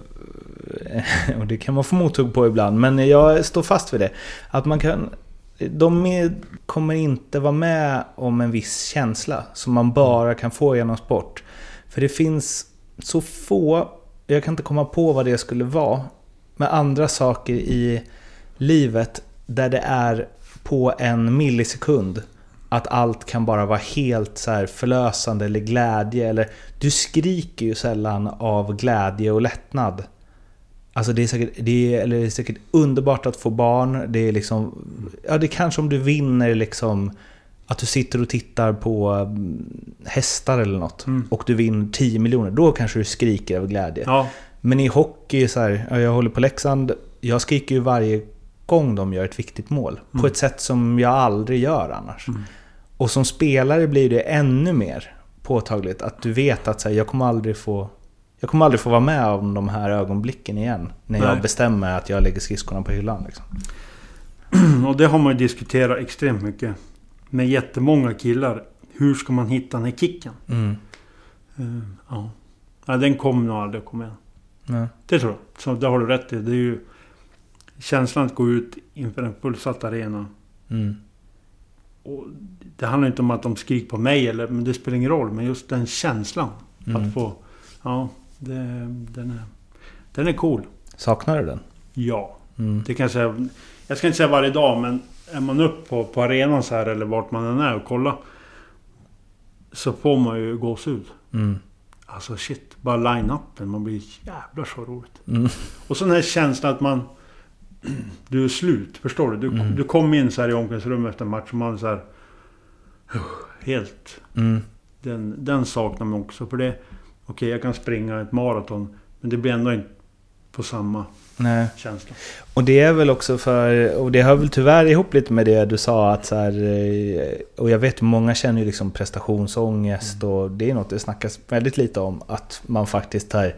<laughs> och det kan man få mothugg på ibland, men jag står fast vid det. Att man kan... De kommer inte vara med om en viss känsla som man bara kan få genom sport. För det finns så få, jag kan inte komma på vad det skulle vara, med andra saker i livet där det är på en millisekund att allt kan bara vara helt så här förlösande eller glädje. Eller, du skriker ju sällan av glädje och lättnad. Alltså det är, säkert, det, är, eller det är säkert underbart att få barn. Det är liksom... Ja, det är kanske om du vinner liksom... Att du sitter och tittar på mm, hästar eller något. Mm. Och du vinner 10 miljoner. Då kanske du skriker av glädje. Ja, Men i hockey, så här, ja, jag håller på Leksand. Jag skriker ju varje gång de gör ett viktigt mål. På ett sätt som jag aldrig gör annars. Och som spelare blir det ännu mer påtagligt att du vet att så här, jag kommer aldrig få jag kommer aldrig få vara med om de här ögonblicken igen. När jag Nej. bestämmer att jag lägger skridskorna på hyllan. Liksom. <clears throat> och det har man ju diskuterat extremt mycket. Med jättemånga killar. Hur ska man hitta den här kicken? Mm. Eh, ja. ja. Den kommer nog aldrig att komma igen. Ja. Det tror jag. Så det har du rätt i. Det är ju... Känslan att gå ut inför en fullsatt arena. Mm. Och det handlar inte om att de skriker på mig, eller, men det spelar ingen roll. Men just den känslan. Mm. Att få... Ja, det, den, är, den är cool. Saknar du den? Ja. Mm. Det jag säga... Jag ska inte säga varje dag, men är man upp på, på arenan så här eller vart man än är och kollar. Så får man ju gåshud. Mm. Alltså shit, bara line-upen. Man blir jävlar så roligt. Mm. Och så den här känslan att man... Du är slut, förstår du? Du, Mm. du kom in så här i omklädningsrummet efter en match och man så här... Helt... Mm. Den, den saknar man också. För det... Okej, jag kan springa ett maraton. Men det blir ändå inte på samma Nej. känsla. Och det är väl också för, och det hör väl tyvärr ihop lite med det du sa att så här, eh, och jag vet att många känner ju liksom prestationsångest och det är något det snackas väldigt lite om att man faktiskt har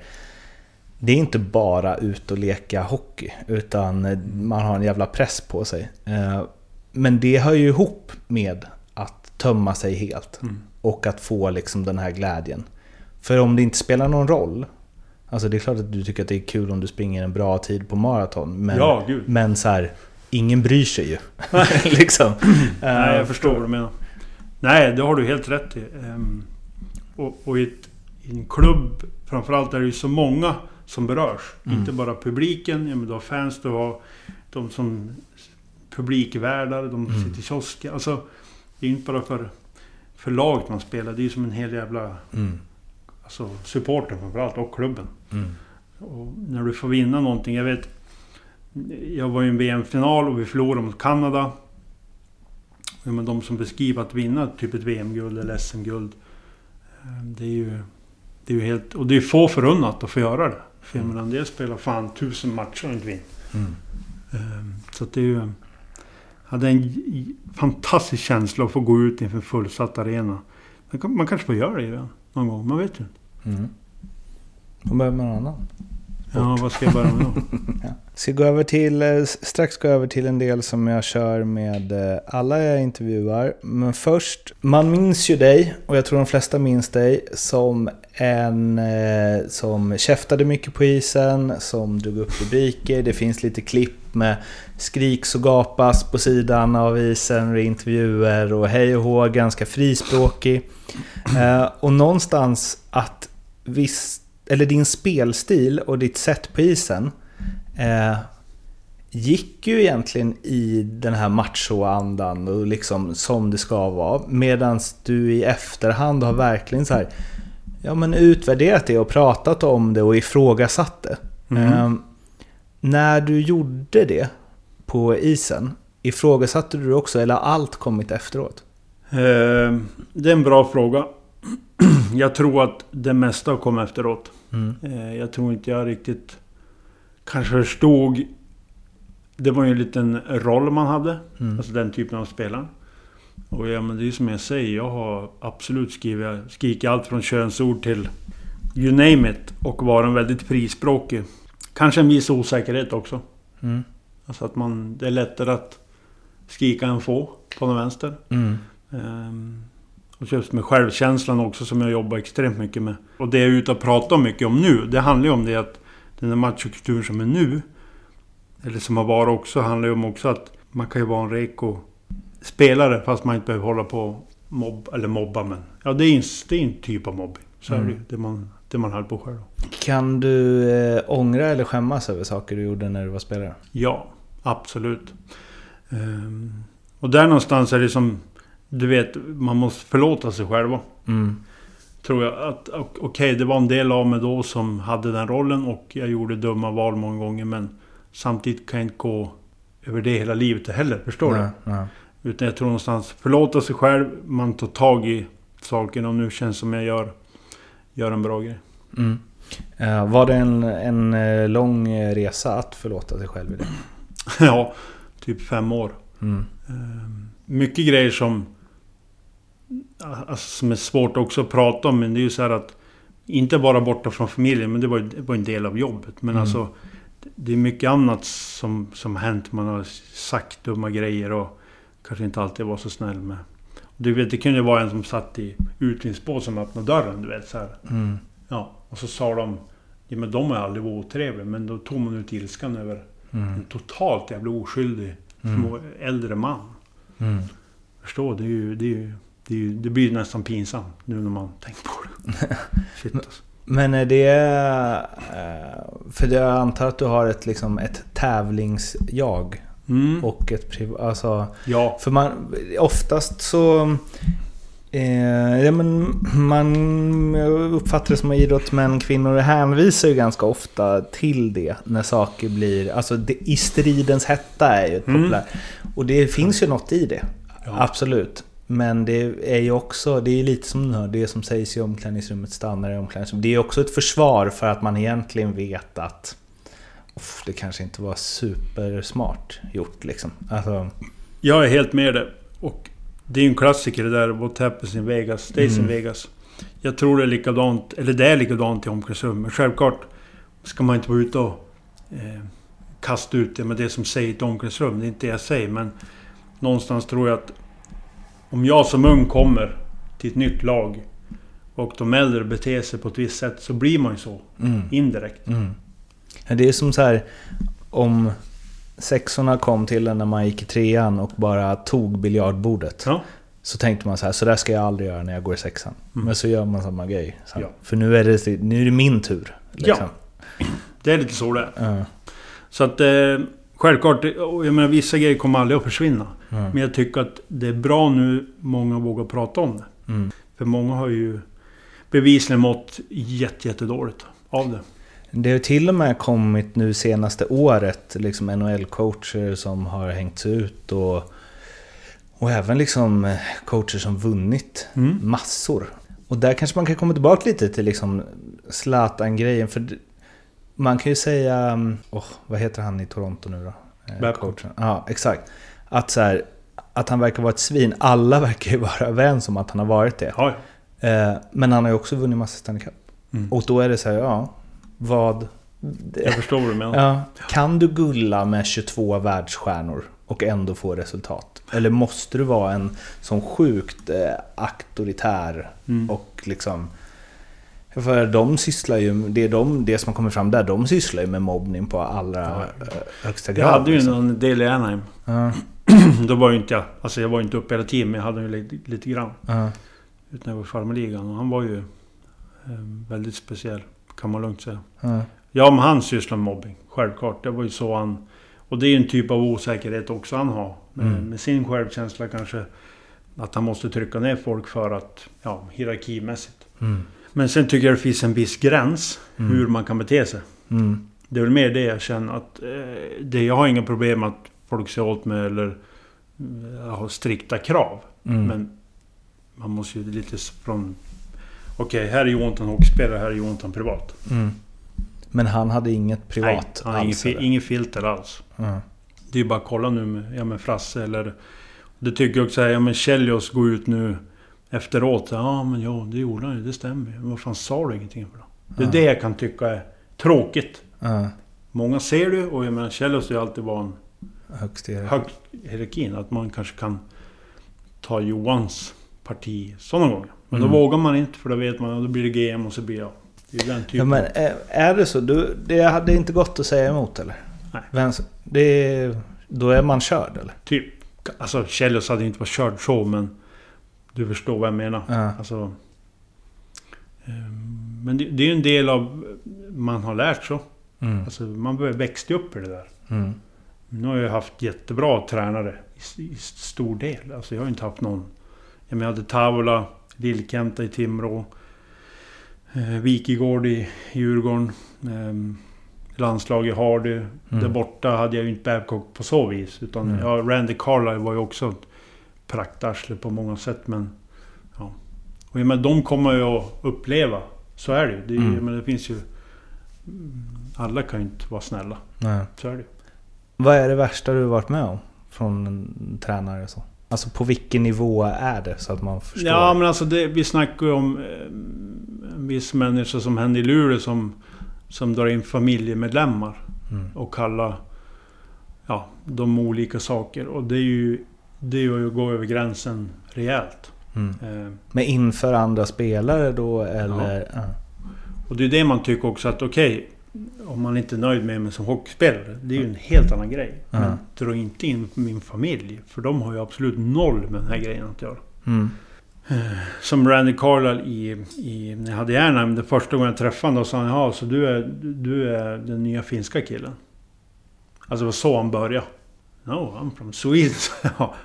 det är inte bara ut och leka hockey utan man har en jävla press på sig. Eh, Men det hör ju ihop med att tömma sig helt Mm. och att få liksom den här glädjen. För om det inte spelar någon roll Alltså det är klart att du tycker att det är kul om du springer en bra tid på maraton. Men, Ja, men så här, ingen bryr sig ju. <laughs> <laughs> liksom. Nej, Eh, jag förstår vad du menar. Nej, det har du helt rätt i. Ehm, och, och i, ett, i en klubb, framförallt är det ju så många som berörs. Mm. Inte bara publiken, ja, men du har fans, du har de som publikvärdar, de som Mm. sitter i kiosken. Alltså, det är inte bara för, för laget man spelar, det är ju som en hel jävla... Mm. Alltså supporten framförallt, och klubben. Mm. Och när du får vinna någonting, jag vet... Jag var i en VM-final och vi förlorade mot Kanada. Ja, men de som beskriver att vinna typ ett VM-guld eller SM-guld. eh, Det är ju... Det är ju helt... Och det är få förunnat att få göra det. För jag Mm. menar, en del spelar fan tusen matcher och inte vinner. Mm. Ehm, Så att det är ju... hade en fantastisk känsla att få gå ut inför en fullsatt arena. Man kanske får göra det igen någon gång, man vet ju inte. Mm. Då behöver man någon annan. Ja, vad ska jag börja med då? <laughs> Ska gå över till, eh, strax gå över till en del som jag kör med eh, alla jag intervjuar. Men först, man minns ju dig, och jag tror de flesta minns dig, som en eh, som käftade mycket på isen, som drog upp rubriker. Det finns lite klipp med skriks och gapas på sidan av isen och intervjuer och hej och hå, ganska frispråkig. Och någonstans att viss, eller din spelstil och ditt sätt på isen eh, gick ju egentligen i den här machoandan och liksom som det ska vara. Medan du i efterhand har verkligen så här, ja men utvärderat det och pratat om det och ifrågasatt det. Mhm. Eh, när du gjorde det på isen, ifrågasatte du det också eller har allt kommit efteråt? Ehm, Det är en bra fråga. <clears throat> Jag tror att det mesta har kommit efteråt. Mm. Eh, Jag tror inte jag riktigt kanske förstod. Det var ju en liten roll man hade. Mm. Alltså den typen av spelare. Och ja, men det är ju som jag säger. Jag har absolut skrivit, skrikit allt från könsord till you name it. Och var en väldigt frispråkig. Kanske en viss osäkerhet också. Mm. Alltså att man... Det är lättare att skrika än få på den vänster. Mm. Ehm, och just med självkänslan också som jag jobbar extremt mycket med. Och det jag är ute och pratar mycket om nu, det handlar ju om det att den där machokulturen som är nu, eller som har varit också, handlar ju om också att man kan ju vara en reko spelare fast man inte behöver hålla på mobb, eller mobba men... Ja, det är en, det är en typ av mobbing. Så är det ju. Det man, det man höll på själv. Kan du eh, ångra eller skämmas över saker du gjorde när du var spelare? Ja, absolut. Ehm, och där någonstans är det som... Du vet, man måste förlåta sig själva. Mm. Tror jag att... Okej, det var en del av mig då som hade den rollen och jag gjorde dumma val många gånger men... Samtidigt kan jag inte gå över det hela livet heller, förstår Nej, du? nej. Utan jag tror någonstans förlåta sig själv, man tar tag i saken och nu känns som jag gör... Gör en bra grej. Mm. Eh, var det en, en eh, lång resa att förlåta sig själv i det? <clears throat> ja, typ fem år. Mm. Ehm, Mycket grejer som... Alltså, som är svårt också att prata om, men det är ju så här att... Inte bara borta från familjen, men det var, det var en del av jobbet. Men Mm. alltså... Det är mycket annat som, som hänt. Man har sagt dumma grejer och kanske inte alltid var så snäll med. Du vet, det kunde ju vara en som satt i utvindsbåt som öppnade dörren, du vet så här. Mm. Ja, och så sa de... Ja men de har aldrig varit otrevliga, men då tog man ut ilskan över Mm. en totalt jävla oskyldig Mm. äldre man. Mm. Förstå, det, är ju, det, är ju, det, ju, det blir nästan pinsamt nu när man tänker på det. <laughs> Shit alltså. Men är det... eh, För jag antar att du har ett, liksom, ett tävlingsjag Mm. och ett privat... Alltså, Ja, för man... Oftast så... Eh, ja, men man uppfattar det som att idrottsmän, kvinnor hänvisar ju ganska ofta till det när saker blir... Alltså det, i stridens hetta är ju ett Mm. populärt... Och det finns ju något i det. Ja. Absolut. Men det är ju också, det är lite som hör, det som sägs i omklädningsrummet stannar i omklädningsrummet. Det är också ett försvar för att man egentligen vet att Uff, det kanske inte var supersmart gjort liksom. Alltså, jag är helt med det. Och det är ju en klassiker det där, What happens in Vegas, stays in Mm. Vegas. Jag tror det är likadant, eller det är likadant i omklädningsrum. Men självklart ska man inte vara ute och eh, kasta ut det med det som säger i ett omklädningsrum. Det är inte det jag säger, men någonstans tror jag att om jag som ung kommer till ett nytt lag och de äldre beter sig på ett visst sätt så blir man ju så. mm, Indirekt. mm. Ja, Det är som så här om sexorna kom till en när man gick i trean och bara tog biljardbordet. Ja. Så tänkte man så här, så där ska jag aldrig göra när jag går i sexan. Mm. Men så gör man samma grej. Ja. För nu är, det, nu är det min tur. Liksom. Det är lite så det är. Ja. Så att eh, självklart, jag menar vissa grejer kommer aldrig att försvinna. Mm. Men jag tycker att det är bra nu många vågar prata om det. Mm. För många har ju bevisligen mått jätte, jättedåligt av det. Det har till och med kommit nu senaste året liksom NHL-coacher som har hängts ut och, och även liksom eh, coacher som vunnit Mm. massor. Och där kanske man kan komma tillbaka lite till liksom Zlatan-grejen. För man kan ju säga... Åh, vad heter han i Toronto nu då? eh, Babcock. Ja, exakt. Att, så här, att han verkar vara ett svin. Alla <laughs> verkar ju vara överens om att han har varit det. Ja, Eh, men han har ju också vunnit massa Stanley Cup. Mm. Och då är det så här, ja, vad... jag förstår vad du menar. Ja, kan du gulla med 22 världsstjärnor och ändå få resultat? Eller måste du vara en sån sjukt eh, auktoritär Mm. och liksom... För de sysslar ju, det, är de, det som kommit fram där, de sysslar ju med mobbning på allra eh, högsta grad. Jag hade ju liksom. en del i Anaheim. Ja, <clears throat> Då var ju inte jag... Alltså jag var ju inte uppe hela tiden, men jag hade ju lite, lite grann. ja, Utan jag var i farmarligan. Och han var ju eh, väldigt speciell, kan man lugnt säga. ja, Ja, men han sysslar med mobbing. Självklart. Det var ju så han... Och det är ju en typ av osäkerhet också han har. Med, Mm. med sin självkänsla kanske. Att han måste trycka ner folk för att... Ja, hierarkimässigt. mm, Men sen tycker jag det finns en viss gräns Mm. hur man kan bete sig. mm, Det är väl mer det jag känner att... Eh, det, jag har inga problem att folk säger åt mig eller eh, har strikta krav. mm. Men man måste ju lite från... Okej, här är Jonathan hockeyspelare, här är Jonathan privat. Mm. Men han hade inget privat Nej, han alls? inget filter alls. Det är ju bara att kolla nu med, ja, med Frasse eller... Det tycker jag också, ja men Kjellås går ut nu efteråt. Ja men ja, det gjorde han ju, det stämmer ju. Vad fan sa du ingenting för då? Det är det jag kan tycka är tråkigt. Många ser det och jag menar Kjellås har ju alltid varit en högst i hög hierarkin. Att man kanske kan ta Johans parti sådana gånger. Men Mm. då vågar man inte för då vet man att då blir det GM och så blir jag... Det är den typen. Ja, men är, är det så? Du, det hade inte gått att säga emot eller? Nej. Vänster, det då är man körd eller? Typ. Alltså Kjellås hade inte varit körd så men... Du förstår vad jag menar. Ja. Alltså... ehm, Men det, det är ju en del av... Man har lärt så. Mm. Alltså man växa upp i det där. Mm. Nu har jag haft jättebra tränare i, i stor del. Alltså jag har inte haft någon... Jag menar, jag hade Tavola, Lillkenta i Timrå. Eh, Wikegård i Djurgården. Eh, landslag i Hardy. Där borta hade jag ju inte Babcock på så vis. Utan Mm. ja, Randy Carlyle var ju också ett praktarsle på många sätt. Men... Ja. Och jag menar, de kommer ju att uppleva. Så är det ju. Det, Mm. menar, det finns ju... Alla kan ju inte vara snälla. Nej. Så är det. Vad är det värsta du har varit med om? Från en tränare och så? Alltså på vilken nivå är det? Så att man förstår. Ja men alltså det, vi snackar ju om eh, en viss människa som hände i Luleå som, som drar in familjemedlemmar Mm. och kallar ja, de olika saker. Och det är ju det är ju att gå över gränsen rejält. Mm. Eh, Men inför andra spelare då eller? Ja. och det är det man tycker också att okej, om man inte är nöjd med mig som hockeyspelare, det är ju en helt annan grej. Ja. Men dra inte in min familj, för de har ju absolut noll med den här grejen att göra. Mm. Som Randy Carlyle i, i... När jag hade Anaheim, det första gången jag träffade honom, då sa han ja, så du är, du är den nya finska killen. Alltså det var så han började. No, I'm from Sweden. <laughs> ja?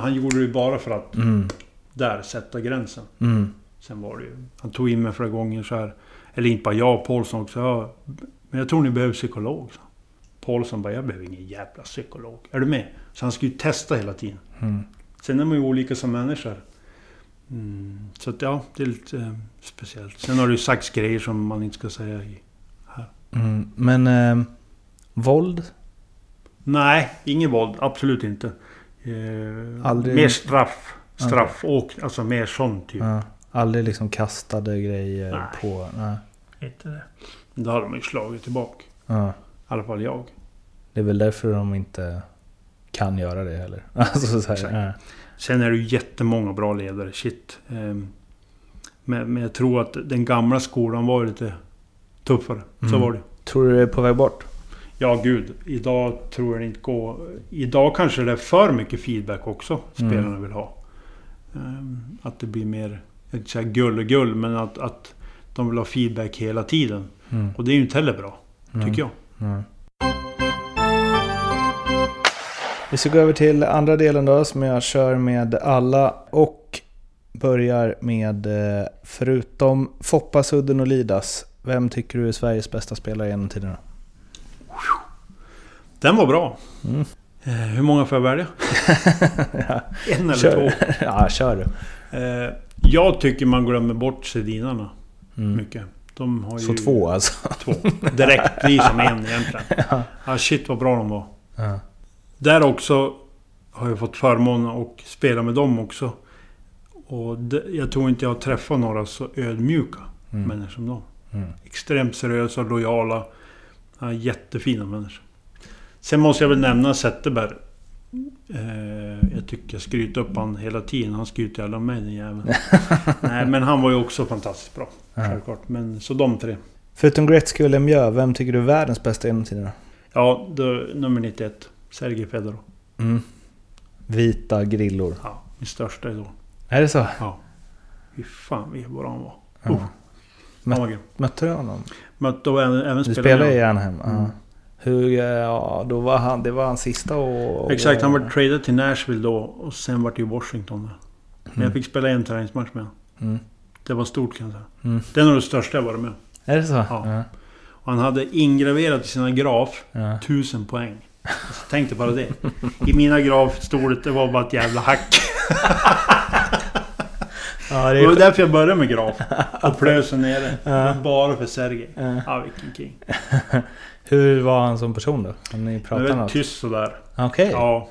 Han gjorde det ju bara för att Mm. där sätta gränsen. Mm. Sen var det ju... Han tog in mig flera gånger så här. Eller inte bara jag, Paulsson också. Ja, men jag tror ni behöver psykolog. Så. Paulsson bara, jag behöver ingen jävla psykolog. Är du med? Så han skulle ju testa hela tiden. Mm. Sen är man ju olika som människor. Mm, så att ja, det är lite eh, speciellt. Sen har det ju sagts grejer som man inte ska säga i... Mm. Men eh, våld? Nej, ingen våld. Absolut inte. Eh, Aldrig- Mer straff. Straff och alltså mer sån typ. Ja. Aldrig liksom kastade grejer Nej. på... Nej. Inte det. Då hade de ju slagit tillbaka. Ja. I alla fall jag. Det är väl därför de inte kan göra det heller. <laughs> Alltså så här, ja. Sen är det ju jättemånga bra ledare. Shit. Ehm, men, men jag tror att den gamla skolan var lite tuffare. Så Mm. var det. Tror du det är på väg bort? Ja, gud. Idag tror jag det inte går. Idag kanske det är för mycket feedback också spelarna Mm. vill ha. Ehm, att det blir mer, jag inte säga gull och gull, men att, att de vill ha feedback hela tiden. Mm. Och det är ju inte heller bra, Mm. tycker jag. Mm. Vi ska gå över till andra delen då som jag kör med alla och börjar med eh, förutom Foppa, Sudden och Lidas. Vem tycker du är Sveriges bästa spelare genom tiderna? Den var bra. Mm. Eh, hur många får jag välja? <laughs> ja, En eller kör. två? <laughs> ja, kör du. Eh, jag tycker man glömmer bort Sedinarna Mm. mycket. De har Så ju två alltså. två. Direkt blir som en egentligen. <laughs> Ah, shit vad bra de var. Ja. Där också har jag fått förmånen att spela med dem också. Och det, jag tror inte jag har träffat några så ödmjuka Mm. människor som dem. Mm. Extremt seriösa, lojala. Ja, jättefina människor. Sen måste jag väl nämna Zetterberg. Eh, jag tycker jag skryter upp han hela tiden. Han skryter aldrig om mig den jäveln. <laughs> Nej men han var ju också fantastiskt bra. Ja. Självklart. Men så de tre. Förutom Gretzky och Lemieux, vem tycker du är världens bästa genom tiderna? Ja, då, nummer 91. Sergej Fedorov. Mm. Vita grillor. Ja, min största idol. Är det så? Ja. Fy fan vad bra han var. Ja. Var grym. Mötte du honom? Mötte och även, även Du spelade i. Anaheim? Mm. Hur, ja, då var han, det var hans sista och... Exakt, han var traded till Nashville då och sen vart det ju Washington. Men jag fick spela en träningsmatch med. Mm. Det var stort kan jag säga. Mm. Det är nog det största jag varit med. Är det så? Ja. Ja. Och han hade ingraverat i sina graf ja. 1000 poäng. Alltså, tänk dig bara det. I mina graf stod det, det var bara ett jävla hack. <laughs> ja det Det var är... därför jag började med graf. <laughs> Och plösen nere. Ja. Bara för Sergej. Ja. Ja, vilken king. <laughs> Hur var han som person då? Ni Han är pratat väldigt något? tyst sådär. Okej. Ja.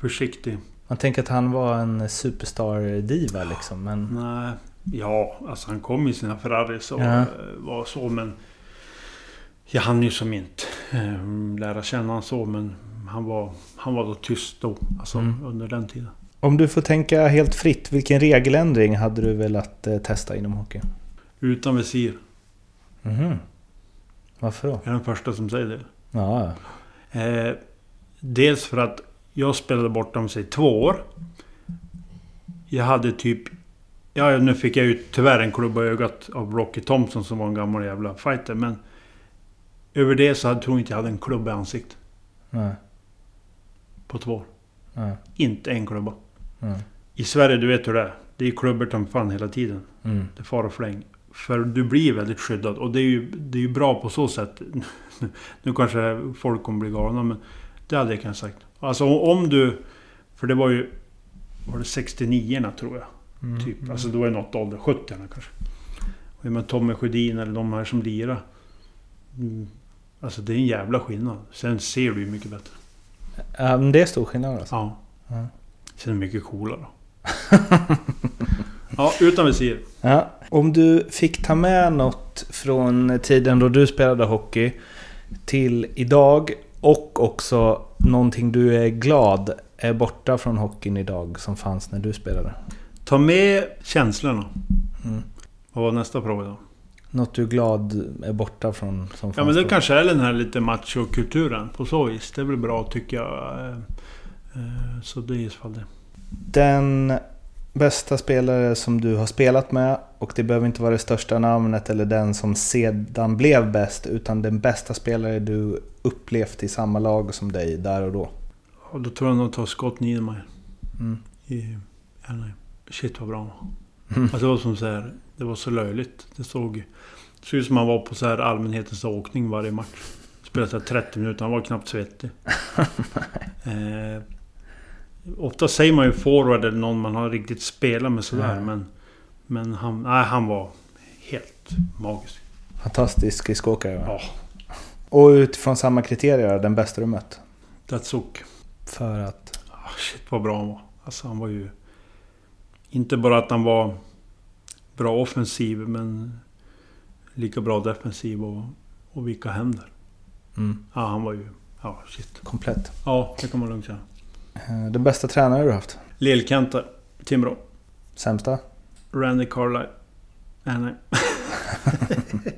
Försiktig. Man tänker att han var en superstar-diva liksom, men... Nej. Ja, alltså han kom i sina Ferraris och Ja. eh, var så men... Jag hann ju som inte eh, lära känna honom så men han var, han var då tyst då. Alltså Mm. under den tiden. Om du får tänka helt fritt, vilken regeländring hade du velat eh, testa inom hockey? Utan visir. Mhm. Varför då? Jag är den första som säger det. Ja, Eh, dels för att jag spelade borta om sig två år. Jag hade typ... Ja, nu fick jag ju tyvärr en klubba i ögat av Rocky Thompson som var en gammal jävla fighter. Men... Över det så hade, tror jag inte jag hade en klubba i ansiktet nej, på två år. nej, Inte en klubba. I Sverige, du vet hur det är. Det är klubbor som fan hela tiden. Mm. Det far och fläng. För du blir väldigt skyddad och det är ju, det är ju bra på så sätt. <laughs> nu kanske folk kommer bli galna men det hade jag kanske sagt. Alltså om du... För det var ju... Var det 69 tror jag? Mm. Typ. Alltså då är det något ålder. 70 kanske. Och jag menar Tommy Sjödin eller de här som lirar. Mm. Alltså det är en jävla skillnad. Sen ser du ju mycket bättre. Men det är stor skillnad alltså. Ja. Ja. Sen är mycket coolare. <laughs> ja, utan visir. Ja. Om du fick ta med något från tiden då du spelade hockey till idag och också någonting du är glad är borta från hockeyn idag som fanns när du spelade. Ta med känslorna. Mm. Vad var nästa fråga då? Något du är glad är borta från som Ja men det då. kanske är den här lite machokulturen på så vis. Det är väl bra tycker jag. Eh, Så det är i så fall det. Den bästa spelare som du har spelat med och det behöver inte vara det största namnet eller den som sedan blev bäst utan den bästa spelare du upplevt i samma lag som dig där och då. Och då tror jag nog ta Scott Niedermayer Mm. i Anaheim. Shit vad bra han var. Mm. Alltså det var som så här, Det var så löjligt. Det såg det såg ut som han var på så här allmänhetens åkning varje match. Spelade så här 30 minuter, han var knappt svettig. <laughs> eh, ofta säger man ju forward eller någon man har riktigt spelat med sådär. Ja. Men, men han, nej, han var helt magisk. Fantastisk skridskoåkare? Ja, Och utifrån samma kriterier, den bästa du mött? Datsuk. För att... Ah, shit vad bra han var. Alltså han var ju... Inte bara att han var bra offensiv men lika bra defensiv och, och vilka händer. Mm, Ja, han var ju... Ja, shit. komplett. Ja, det kan man lugnt säga. Eh, Den bästa tränare du haft? Lillkanta, Timrå. Sämsta? Randy Carlyle. Nej, nej. <laughs>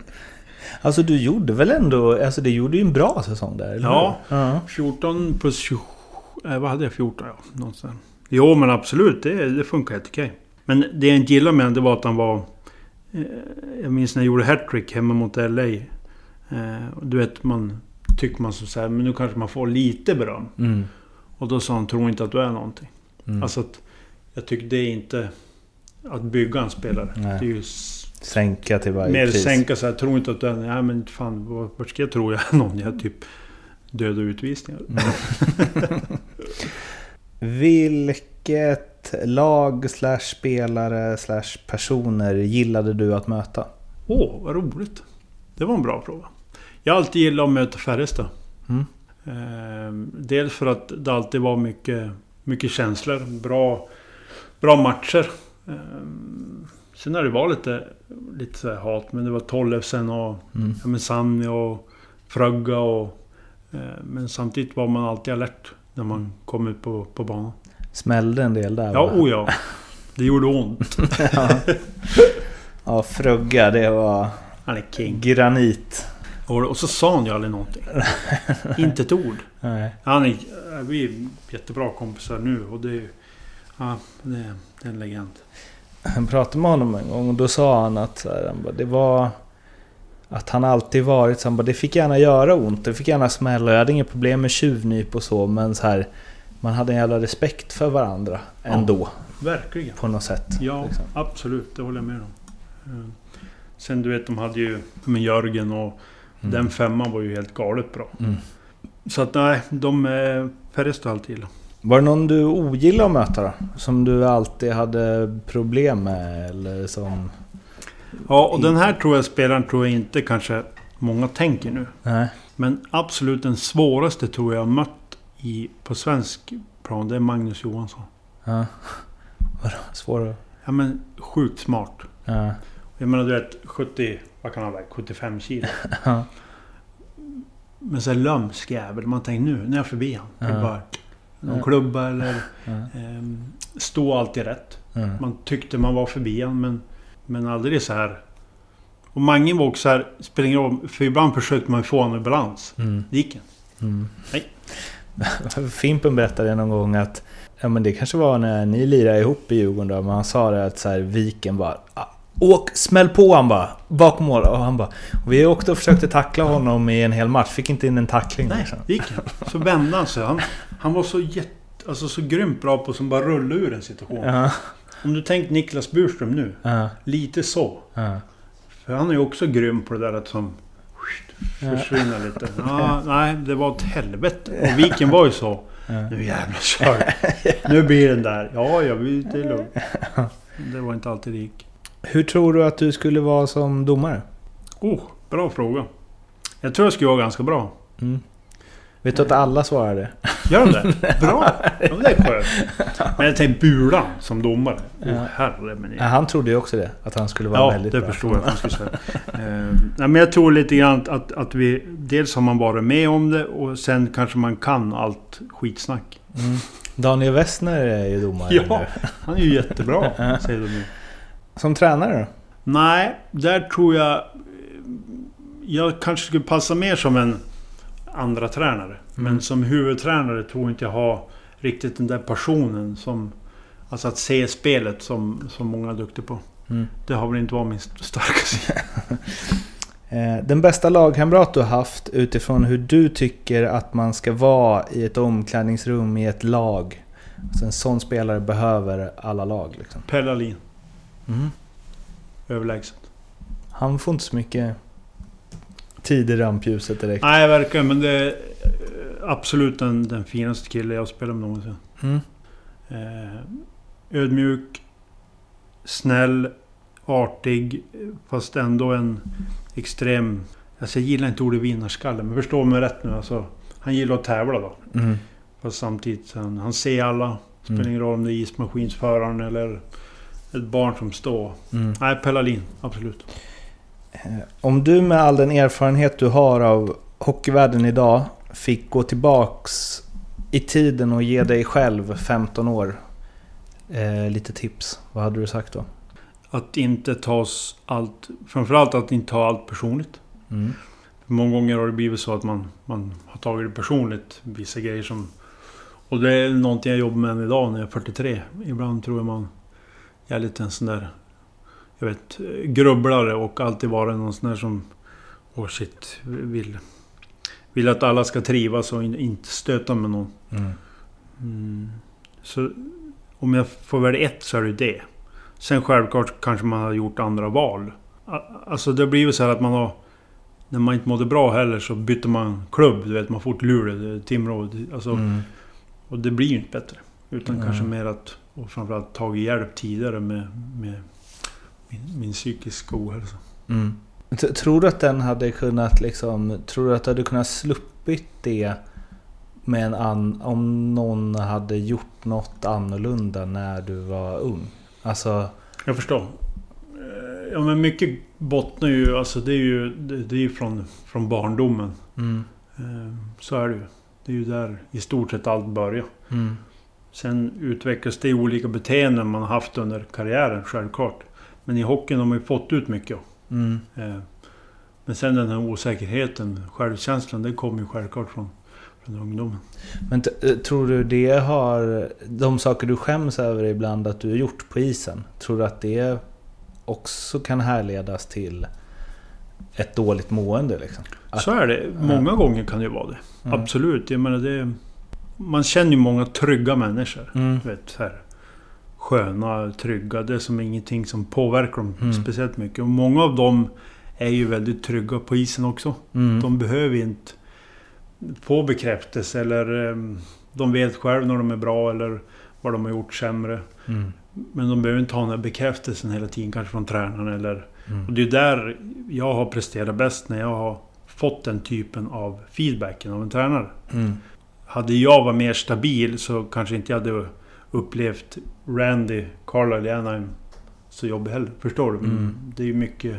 Alltså du gjorde väl ändå... Alltså det gjorde ju en bra säsong där, eller Ja. ja. 14 plus 27... Eh, vad hade jag? 14 ja. Någonstans. Jo men absolut, det, det funkar helt okej. Men det jag inte gillade med honom, det var att han var... Eh, jag minns när jag gjorde hattrick hemma mot LA. Eh, du vet, man... Tycker man så så här, men nu kanske man får lite beröm. Mm. Och då sa han, tror inte att du är någonting. Mm. Alltså att... Jag tycker det är inte... Att bygga en spelare. Nej. Det är ju... Sänka till varje Mer pris. sänka så här, tror inte att du är... Nej men fan, vart ska jag tro jag är <laughs> någon? Jag är typ... Döda utvisningar. <laughs> Vilket lag, slash spelare, slash personer gillade du att möta? Åh, vad roligt. Det var en bra fråga. Jag har alltid gillat att möta Färjestad. Mm. Eh, dels för att det alltid var mycket, mycket känslor. Bra, bra matcher. Eh, sen har det varit lite, lite så hat. Men det var Tollefsen och Mm. ja, Sanni och Frögga och... Eh, men samtidigt var man alltid alert när man kom ut på, på banan. Smällde en del där Ja, va? oh ja. Det gjorde ont. <laughs> ja. ja, Frögga det var Han är king. granit. Och, så sa han ju aldrig någonting. <laughs> Inte ett ord. Nej. Han är, vi är jättebra kompisar nu och det är... Ja, det, det är en legend. Jag pratade med honom en gång och då sa han att så här, han bara, det var... Att han alltid varit så han bara, det fick gärna göra ont, det fick gärna smälla. Jag hade inga problem med tjuvnyp och så men så här... Man hade en jävla respekt för varandra ändå. Verkligen. På något sätt. Ja, liksom. absolut. Det håller jag med om. Eh, Sen du vet, de hade ju med Jörgen och Mm. den femman var ju helt galet bra. Mm. Så att nej, de eh, Perez du alltid illa. Var det någon du ogillade att möta då? Som du alltid hade problem med eller som... Ja, och den här tror jag spelaren tror jag inte kanske många tänker nu. Nej. Men absolut den svåraste tror jag mött i, på svensk plan, det är Magnus Johansson. Ja. <laughs> Vadå? Svår att... Ja men sjukt smart. Ja. Jag menar du vet 70, vad kan han väga? 75 kilo. <laughs> Men så lömsk jävel. Man tänker nu, nu är jag förbi han. Ja. bara någon klubba eller... Ja. ehm, stå alltid rätt. Man tyckte man var förbi han men... Men aldrig så här... Och Mange var också så här, spelar ingen roll, för ibland försökte man få honom i balans. Mm. Det gick inte. Mm. Nej. <laughs> Fimpen berättade någon gång att Ja men det kanske var när ni lirade ihop i Djurgården då, men han sa det att så här, Viken bara "Ah, Åk, smäll på han bara! Bakom mål! Och han bara och Vi åkte och försökte tackla honom i en hel match, fick inte in en tackling. Nej, liksom. gick. Så vände han sig. Han, han var så jätte... Alltså så grymt bra på att som bara rulla ur en situation. Ja, Om du tänker Niklas Burström nu. ja, Lite så. ja. För han är ju också grym på det där att som... Försvinna lite. <laughs> Ja, nej, det var ett helvete. Och Viken var ju så. Ja. Nu jävlar kör Nu blir den där. Ja, vill det är lugnt. Det var inte alltid det gick. Hur tror du att du skulle vara som domare? Oh, bra fråga. Jag tror jag skulle vara ganska bra. Mm. Vet du att alla svarar det? Gör de det? <laughs> Bra! Ja, det är skönt. Men jag tänkte Bulan som domare. Ja. herre men Ja, han trodde ju också det, att han skulle vara Ja, väldigt det bra. förstår jag att han skulle säga. Eh, nej, men jag tror lite grann att, att, vi... Dels har man varit med om det och sen kanske man kan allt skitsnack. Mm. Daniel Westner är ju domare Ja, nu. han är ju jättebra, <laughs> säger de nu. Som tränare då? Nej, där tror jag... Jag kanske skulle passa mer som en andra tränare. Men som huvudtränare tror inte jag har riktigt den där passionen som... Alltså att se spelet som, som många är duktiga på. Mm. Det har väl inte varit min starka sida. <laughs> <laughs> Eh, Den bästa lagkamrat du har haft utifrån hur du tycker att man ska vara i ett omklädningsrum i ett lag. Så en sån spelare behöver alla lag liksom. Pelle Ahlin, Mm. överlägset. Han får inte så mycket tid i rampljuset direkt. Nej, verkligen. Men det är eh, absolut den, den finaste kille jag spelat med någonsin. Mm. Eh, ödmjuk, snäll, artig, fast ändå en extrem... Alltså jag gillar inte ordet vinnarskalle, men förstå mig rätt nu. Alltså, han gillar att tävla då. Mm. Fast samtidigt, han, han ser alla. Spelar Mm. ingen roll om det är ismaskinsföraren eller ett barn som står. Mm. Nej, Pellalin, absolut. Eh, Om du med all den erfarenhet du har av hockeyvärlden idag fick gå tillbaks i tiden och ge dig själv 15 år eh, lite tips. Vad hade du sagt då? Att inte tas allt... Framförallt att inte ta allt personligt. Mm. Många gånger har det blivit så att man, man har tagit det personligt. Vissa grejer som... Och det är någonting jag jobbar med än idag när jag är 43. Ibland tror jag man... Jag är lite en sån där... Jag vet, grubblare och alltid vara någon sån där som... Åh shit, vill... Vill att alla ska trivas och in, inte stöta med någon. Mm. Mm. Så om jag får välja ett så är det det. Sen självklart kanske man har gjort andra val. Alltså det blir ju så här att man har... När man inte mådde bra heller så bytte man klubb. Du vet, man får ett Luleå, Timrå. Alltså, Mm. Och det blir ju inte bättre. Utan Mm. kanske mer att... Och framförallt tagit hjälp tidigare med, med min, min psykiska ohälsa. Mm. Tror du att den hade kunnat liksom... Tror du att du hade kunnat sluppit det med en an, om någon hade gjort något annorlunda när du var ung? Alltså... Jag förstår. Eh, Ja men mycket bottnar ju, alltså det är ju, det, är ju från, från barndomen. Mm, Eh, Så är det ju. Det är ju där i stort sett allt börjar. mm, Sen utvecklas det i olika beteenden man har haft under karriären, självklart. Men i hockeyn har man ju fått ut mycket. mm. Eh, Men sen den här osäkerheten, självkänslan, det kommer ju självklart från, från ungdomen. Men eh, tror du det har... De saker du skäms över ibland att du har gjort på isen. Tror du att det också kan härledas till ett dåligt mående liksom? Att- Så är det. Många gånger kan det ju vara det. Mm. Absolut. Jag menar det... Man känner ju många trygga människor. Mm. Vet, så här, sköna, trygga. Det är som ingenting som påverkar dem Mm. speciellt mycket. Och många av dem är ju väldigt trygga på isen också. Mm. De behöver inte få bekräftelse eller em, de vet själv när de är bra eller vad de har gjort sämre. Mm. Men de behöver inte ha den här bekräftelsen hela tiden, kanske från tränaren eller... Mm. Och det är där jag har presterat bäst, när jag har fått den typen av feedbacken av en tränare. Hade jag varit mer stabil så kanske inte jag hade upplevt Randy Carlisle i Anaheim så jobbig heller. Förstår du? Mm. Det är ju mycket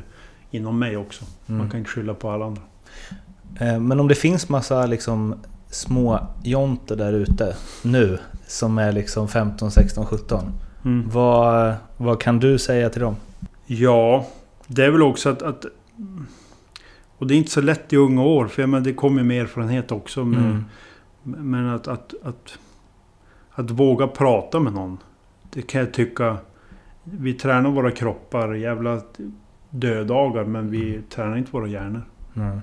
inom mig också. Mm. Man kan inte skylla på alla andra. Eh, Men om det finns massa liksom små jonter där ute nu som är liksom 15, 16, 17. Mm. Vad, vad kan du säga till dem? Ja, det är väl också att... att och det är inte så lätt i unga år, för jag menar, det kommer med erfarenhet också. Men, Mm. Men att, att, att, att våga prata med någon. Det kan jag tycka... Vi tränar våra kroppar jävla dödagar, men vi tränar inte våra hjärnor. Mm.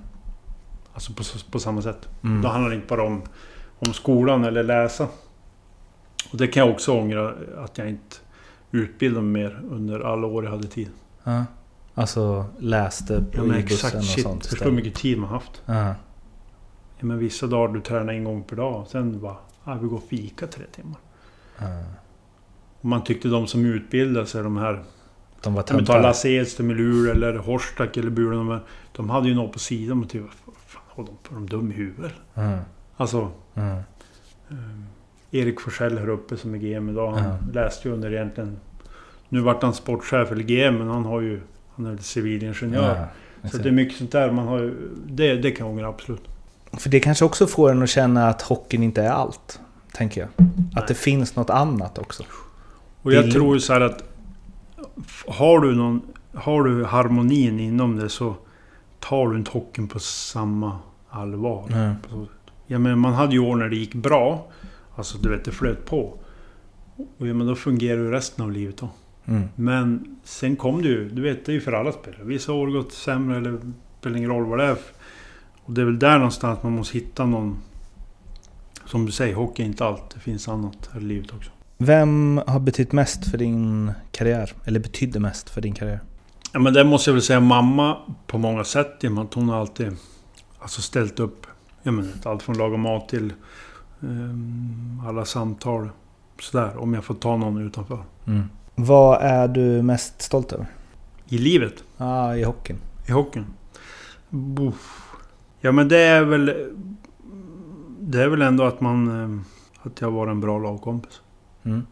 Alltså på, på samma sätt. Mm. Då handlar det inte bara om, om skolan eller läsa. Och det kan jag också ångra att jag inte utbildade mig mer under alla år jag hade tid. Ja. Alltså läste Ja, på bussen exakt, och shit. sånt Förstår hur mycket tid man haft. Ja. Ja, men vissa dagar du tränar en gång per dag. Sen bara, ah, vi går och fika tre timmar. Och man tyckte de som utbildade sig, de här... De var töntar. Lasse Edström i Luleå eller Horstak eller Buren. De, de hade ju något på sidan och vad fan, har de, är de dum i huvudet? Mm. Alltså, Mm. eh, Erik Forsell här uppe som är GM idag. Han Ja. läste ju under egentligen... Nu vart han sportchef eller GM, men han har ju... Han är civilingenjör. Ja, så det är mycket sånt där man har ju... Det, det kan jag ångra absolut. För det kanske också får en att känna att hockeyn inte är allt. Tänker jag. Att Nej. det finns något annat också. Och jag tror ju så här att... Har du någon... Har du harmonin inom det så tar du inte hockeyn på samma allvar. Mm. Ja, men man hade ju år när det gick bra. Alltså du vet, det flöt på. Och ja, men då fungerar ju resten av livet då. Mm. Men sen kom det ju, du vet det är ju för alla spelare. Vissa år har gått sämre eller spelar ingen roll vad det är. Och det är väl där någonstans man måste hitta någon... Som du säger, hockey är inte allt. Det finns annat här i livet också. Vem har betytt mest för din karriär? Eller betydde mest för din karriär? Ja men det måste jag väl säga mamma på många sätt. I och med att hon har alltid alltså ställt upp. Jag menar, allt från laga mat till ehm, alla samtal. Sådär, om jag får ta någon utanför. Mm. Vad är du mest stolt över? I livet, Ja, i hockeyn. i hockeyn. Uff. Ja men det är väl... Det är väl ändå att man... ehm, Att jag var en bra lagkompis. Mm.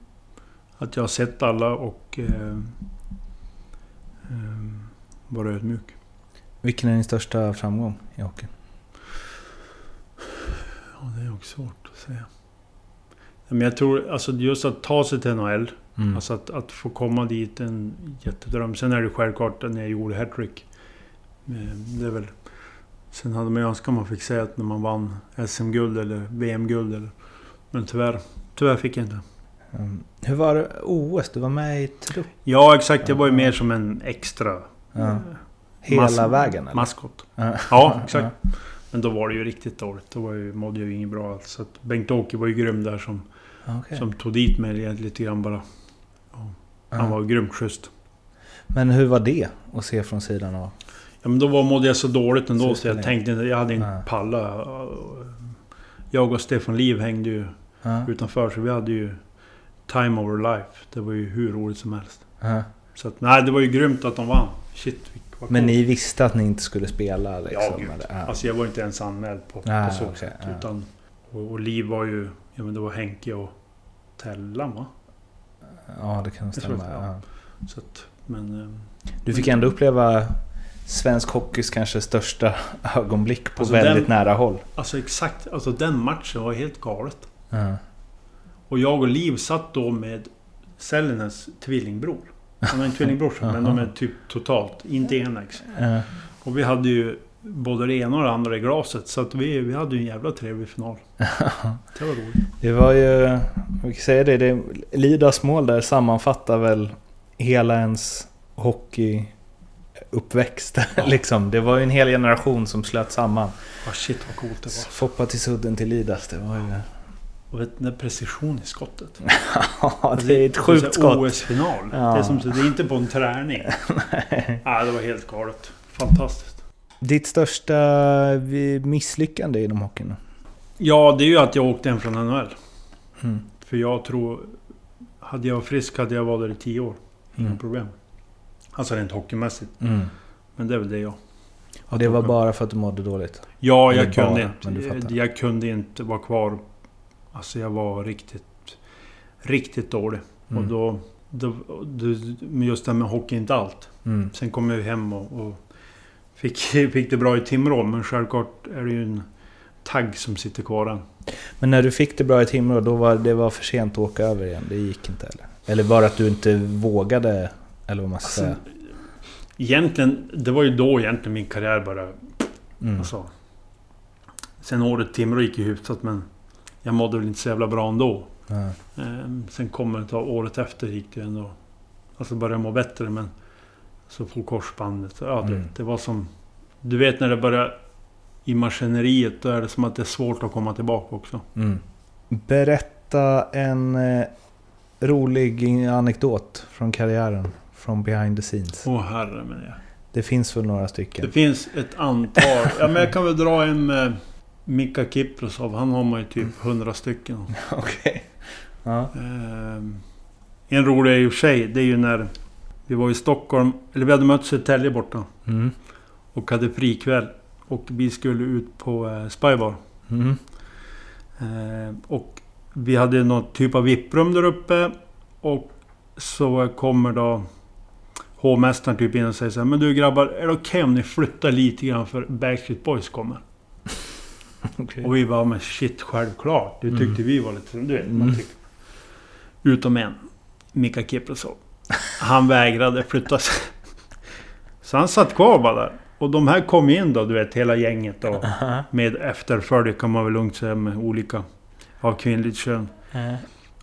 Att jag har sett alla och... ehm, ehm, vara ödmjuk. Vilken är din största framgång i hockeyn? Ja, det är också svårt att säga. Men jag tror, alltså just att ta sig till NHL. Mm. Alltså att, att få komma dit, en jättedröm. Sen är det självklart när jag gjorde hattrick. Eh, Det är väl... Sen hade man ju önskat man fick säga att när man vann SM-guld eller VM-guld. Eller, men tyvärr, tyvärr fick jag inte. Mm. Hur var det OS? Du var med i trupp Ja, exakt. Jag var ju mer som en extra... Ja. eh, hela mas- vägen? Eller? Maskot. Ja. Ja, exakt. Men då var det ju riktigt dåligt. Då var ju, mådde jag ju inget bra alls. Så Bengt-Åke var ju grym där som, okej. som tog dit mig lite grann bara. Han var grymt schysst. Men hur var det att se från sidan av? Ja, men då var, mådde jag så dåligt ändå Så så, jag tänkte inte... Jag hade inte Nej. pallat. Jag och Stefan Liv hängde ju Ja. utanför så vi hade ju Time over life. Det var ju hur roligt som helst. Ja. Så att, nej, det var ju grymt att de vann. Shit, vad Men ni visste att ni inte skulle spela liksom? Ja, gud. eller? Ja. Alltså jag var inte ens anmäld på, Ja, på så okej, sätt. ja. Utan Och, och Liv var ju... Ja men det var Henke och Tellan va? Ja, det kan stämma. ja. Ja. Så att, men... ehm, Du fick ändå uppleva svensk hockeys kanske största <laughs> ögonblick på Alltså väldigt den- nära håll. Alltså exakt, alltså den matchen var helt galet. Ja. Och jag och Liv satt då med Sellinens tvillingbror. Han har <laughs> en tvillingbrorsa, men de är typ totalt, inte enäggs. Ja. Och vi hade ju både det ena och det andra i glaset. Så att vi, vi hade ju en jävla trevlig final. <laughs> Det var roligt. Det var ju, vi kan säga det, det Lidas mål där sammanfattar väl hela ens hockeyuppväxt. <laughs> liksom. Det var ju en hel generation som slöt samman. Ah, shit vad coolt det var. Foppa till sudden till Lidas, det var ju... Och vet, den precision i skottet. <laughs> Ja, det är ett sjukt skott. OS-final. Ja. Det, är som, det är inte på en träning. <laughs> ah, det var helt galet. Fantastiskt. Ditt största misslyckande inom hockeyn? Ja, det är ju att jag åkte hem från NHL. Mm. För jag tror... Hade jag varit frisk hade jag varit där i tio år. Inga Mm. problem. Alltså rent hockeymässigt. Mm. Men det är väl det jag. Och det var bara för att du mådde dåligt? Ja, jag kunde bara, inte. Jag kunde inte vara kvar. Alltså jag var riktigt... Riktigt dålig. Mm. Och då... då, då just det här med hockey är inte allt. Mm. Sen kom jag hem och, och fick, <laughs> fick det bra i Timrå. Men självklart är det ju en tagg som sitter kvar än. Men när du fick det bra i Timrå, då var det var för sent att åka över igen? Det gick inte eller? Eller var det att du inte vågade? Eller vad man ska Alltså, säga? egentligen, det var ju då egentligen min karriär började. Mm. Alltså, sen året Timrå gick ju hyfsat men jag mådde väl inte så jävla bra ändå. Ehm, sen kommer det ta året efter gick det ändå... Alltså började må bättre men... Så får korsbandet. Ja, det, Mm. det var som... Du vet när det börjar i maskineriet då är det som att det är svårt att komma tillbaka också. Mm. Berätta en eh, rolig anekdot från karriären. Från behind the scenes. Åh herre men jag. Det finns väl några stycken? Det finns ett antal. <laughs> Ja men jag kan väl dra en med Mika Kiprosov. Han har man ju typ hundra stycken. <laughs> Okej. Ja. Ehm, en rolig i och för sig, det är ju när vi var i Stockholm, eller vi hade mötts i Södertälje borta Mm. och hade frikväll. Och vi skulle ut på eh, Spybar. Mm. Och vi hade någon typ av VIP-rum där uppe. Och så kommer då hovmästaren typ in och säger så här, Men du grabbar, är det okej om ni flyttar lite grann för Backstreet Boys kommer? <laughs> Okej. Och vi bara, men shit, självklart. Det tyckte vi var lite... Du vet, man Mm. tycker. Utom en. Mika Kiprosov. Han vägrade flytta sig. Så han satt kvar bara där. Och de här kom in då, du vet, hela gänget då. Aha. Med efterföljd kan man väl lugnt säga med olika av kvinnligt kön. Eh.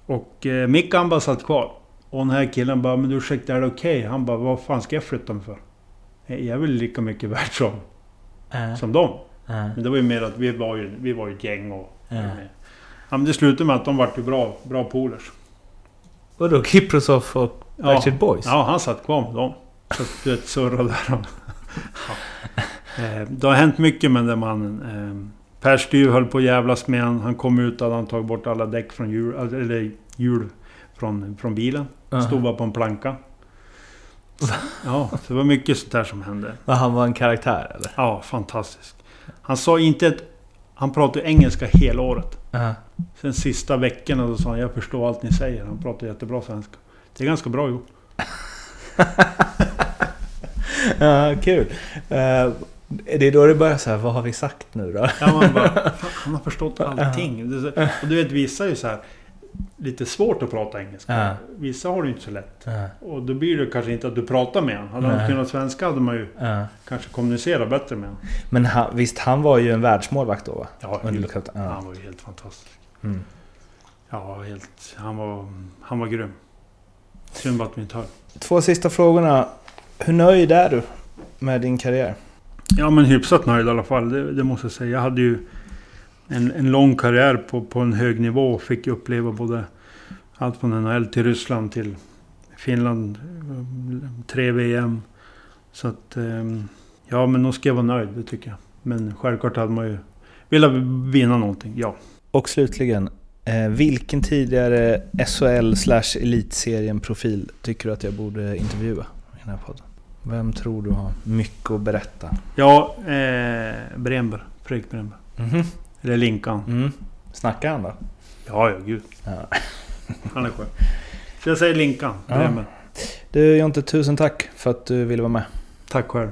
Och eh, han bara satt kvar. Och den här killen bara, men du ursäkta, är det okej? Han bara, vad fan ska jag flytta mig för? "Eh, Jag är väl lika mycket <laughs> värd som, Eh. som dem. Eh. Men det var ju mer att vi var ju, vi var ju ett gäng och... Ja. Ja, men det slutade med att de vart ju bra, bra polers. Vadå? Kiprosov och Ja. Backstreet Boys? Ja, han satt kvar med dem. Så att, du vet, surrade där. <laughs> ja. Eh, Det har hänt mycket med den mannen. Eh, Per Styr höll på att jävlas med han. Han kom ut och hade han tagit bort alla däck från hjul, eller hjul från, från bilen. Aha. Stod bara på en planka. Ja, så det var mycket sånt där som hände. Men Han var en karaktär eller? Ja, fantastisk. Han sa inte ett... Han pratade engelska hela året. Ja. Sen sista veckorna då sa han, jag förstår allt ni säger. Han pratar jättebra svenska. Det är ganska bra gjort. <laughs> Ja, kul. Eh, det är då det börjar så här, vad har vi sagt nu då? Ja, man bara, <laughs> han har förstått allting. Är så- Och du vet, vissa är ju så här lite svårt att prata engelska. Ja. Vissa har det inte så lätt. Ja, Och då blir det kanske inte att du pratar med honom. Hade han kunnat svenska hade man ju kanske kommunicerat bättre med honom. Men han, visst, han var ju en världsmålvakt då va? Ja. Ja. Han var ju helt fantastisk. Mm. Ja, helt... Han var, han var grym. Synd bara att vi inte hör. Två sista frågorna. Hur nöjd är du med din karriär? Ja, men hyfsat nöjd i alla fall. Det, det måste jag säga. Jag hade ju en, en lång karriär på, på en hög nivå fick uppleva både allt från NHL till Ryssland till Finland. eh, Tre VM. Så att... ehm, Ja, men nog ska jag vara nöjd, det tycker jag. Men självklart hade man ju velat vinna någonting, ja. Och slutligen, eh, vilken tidigare SHL slash elitserien-profil tycker du att jag borde intervjua i den här podden? Vem tror du har mycket att berätta? Ja, eh, Brember. Fredrik Brember. Mhm. Eller Linkan. Mm. Snackar han då? Ja, ja, gud. Ja. <laughs> Han är skön. Jag säger Linkan, Ja. Du Jonte, tusen tack för att du ville vara med. Tack själv.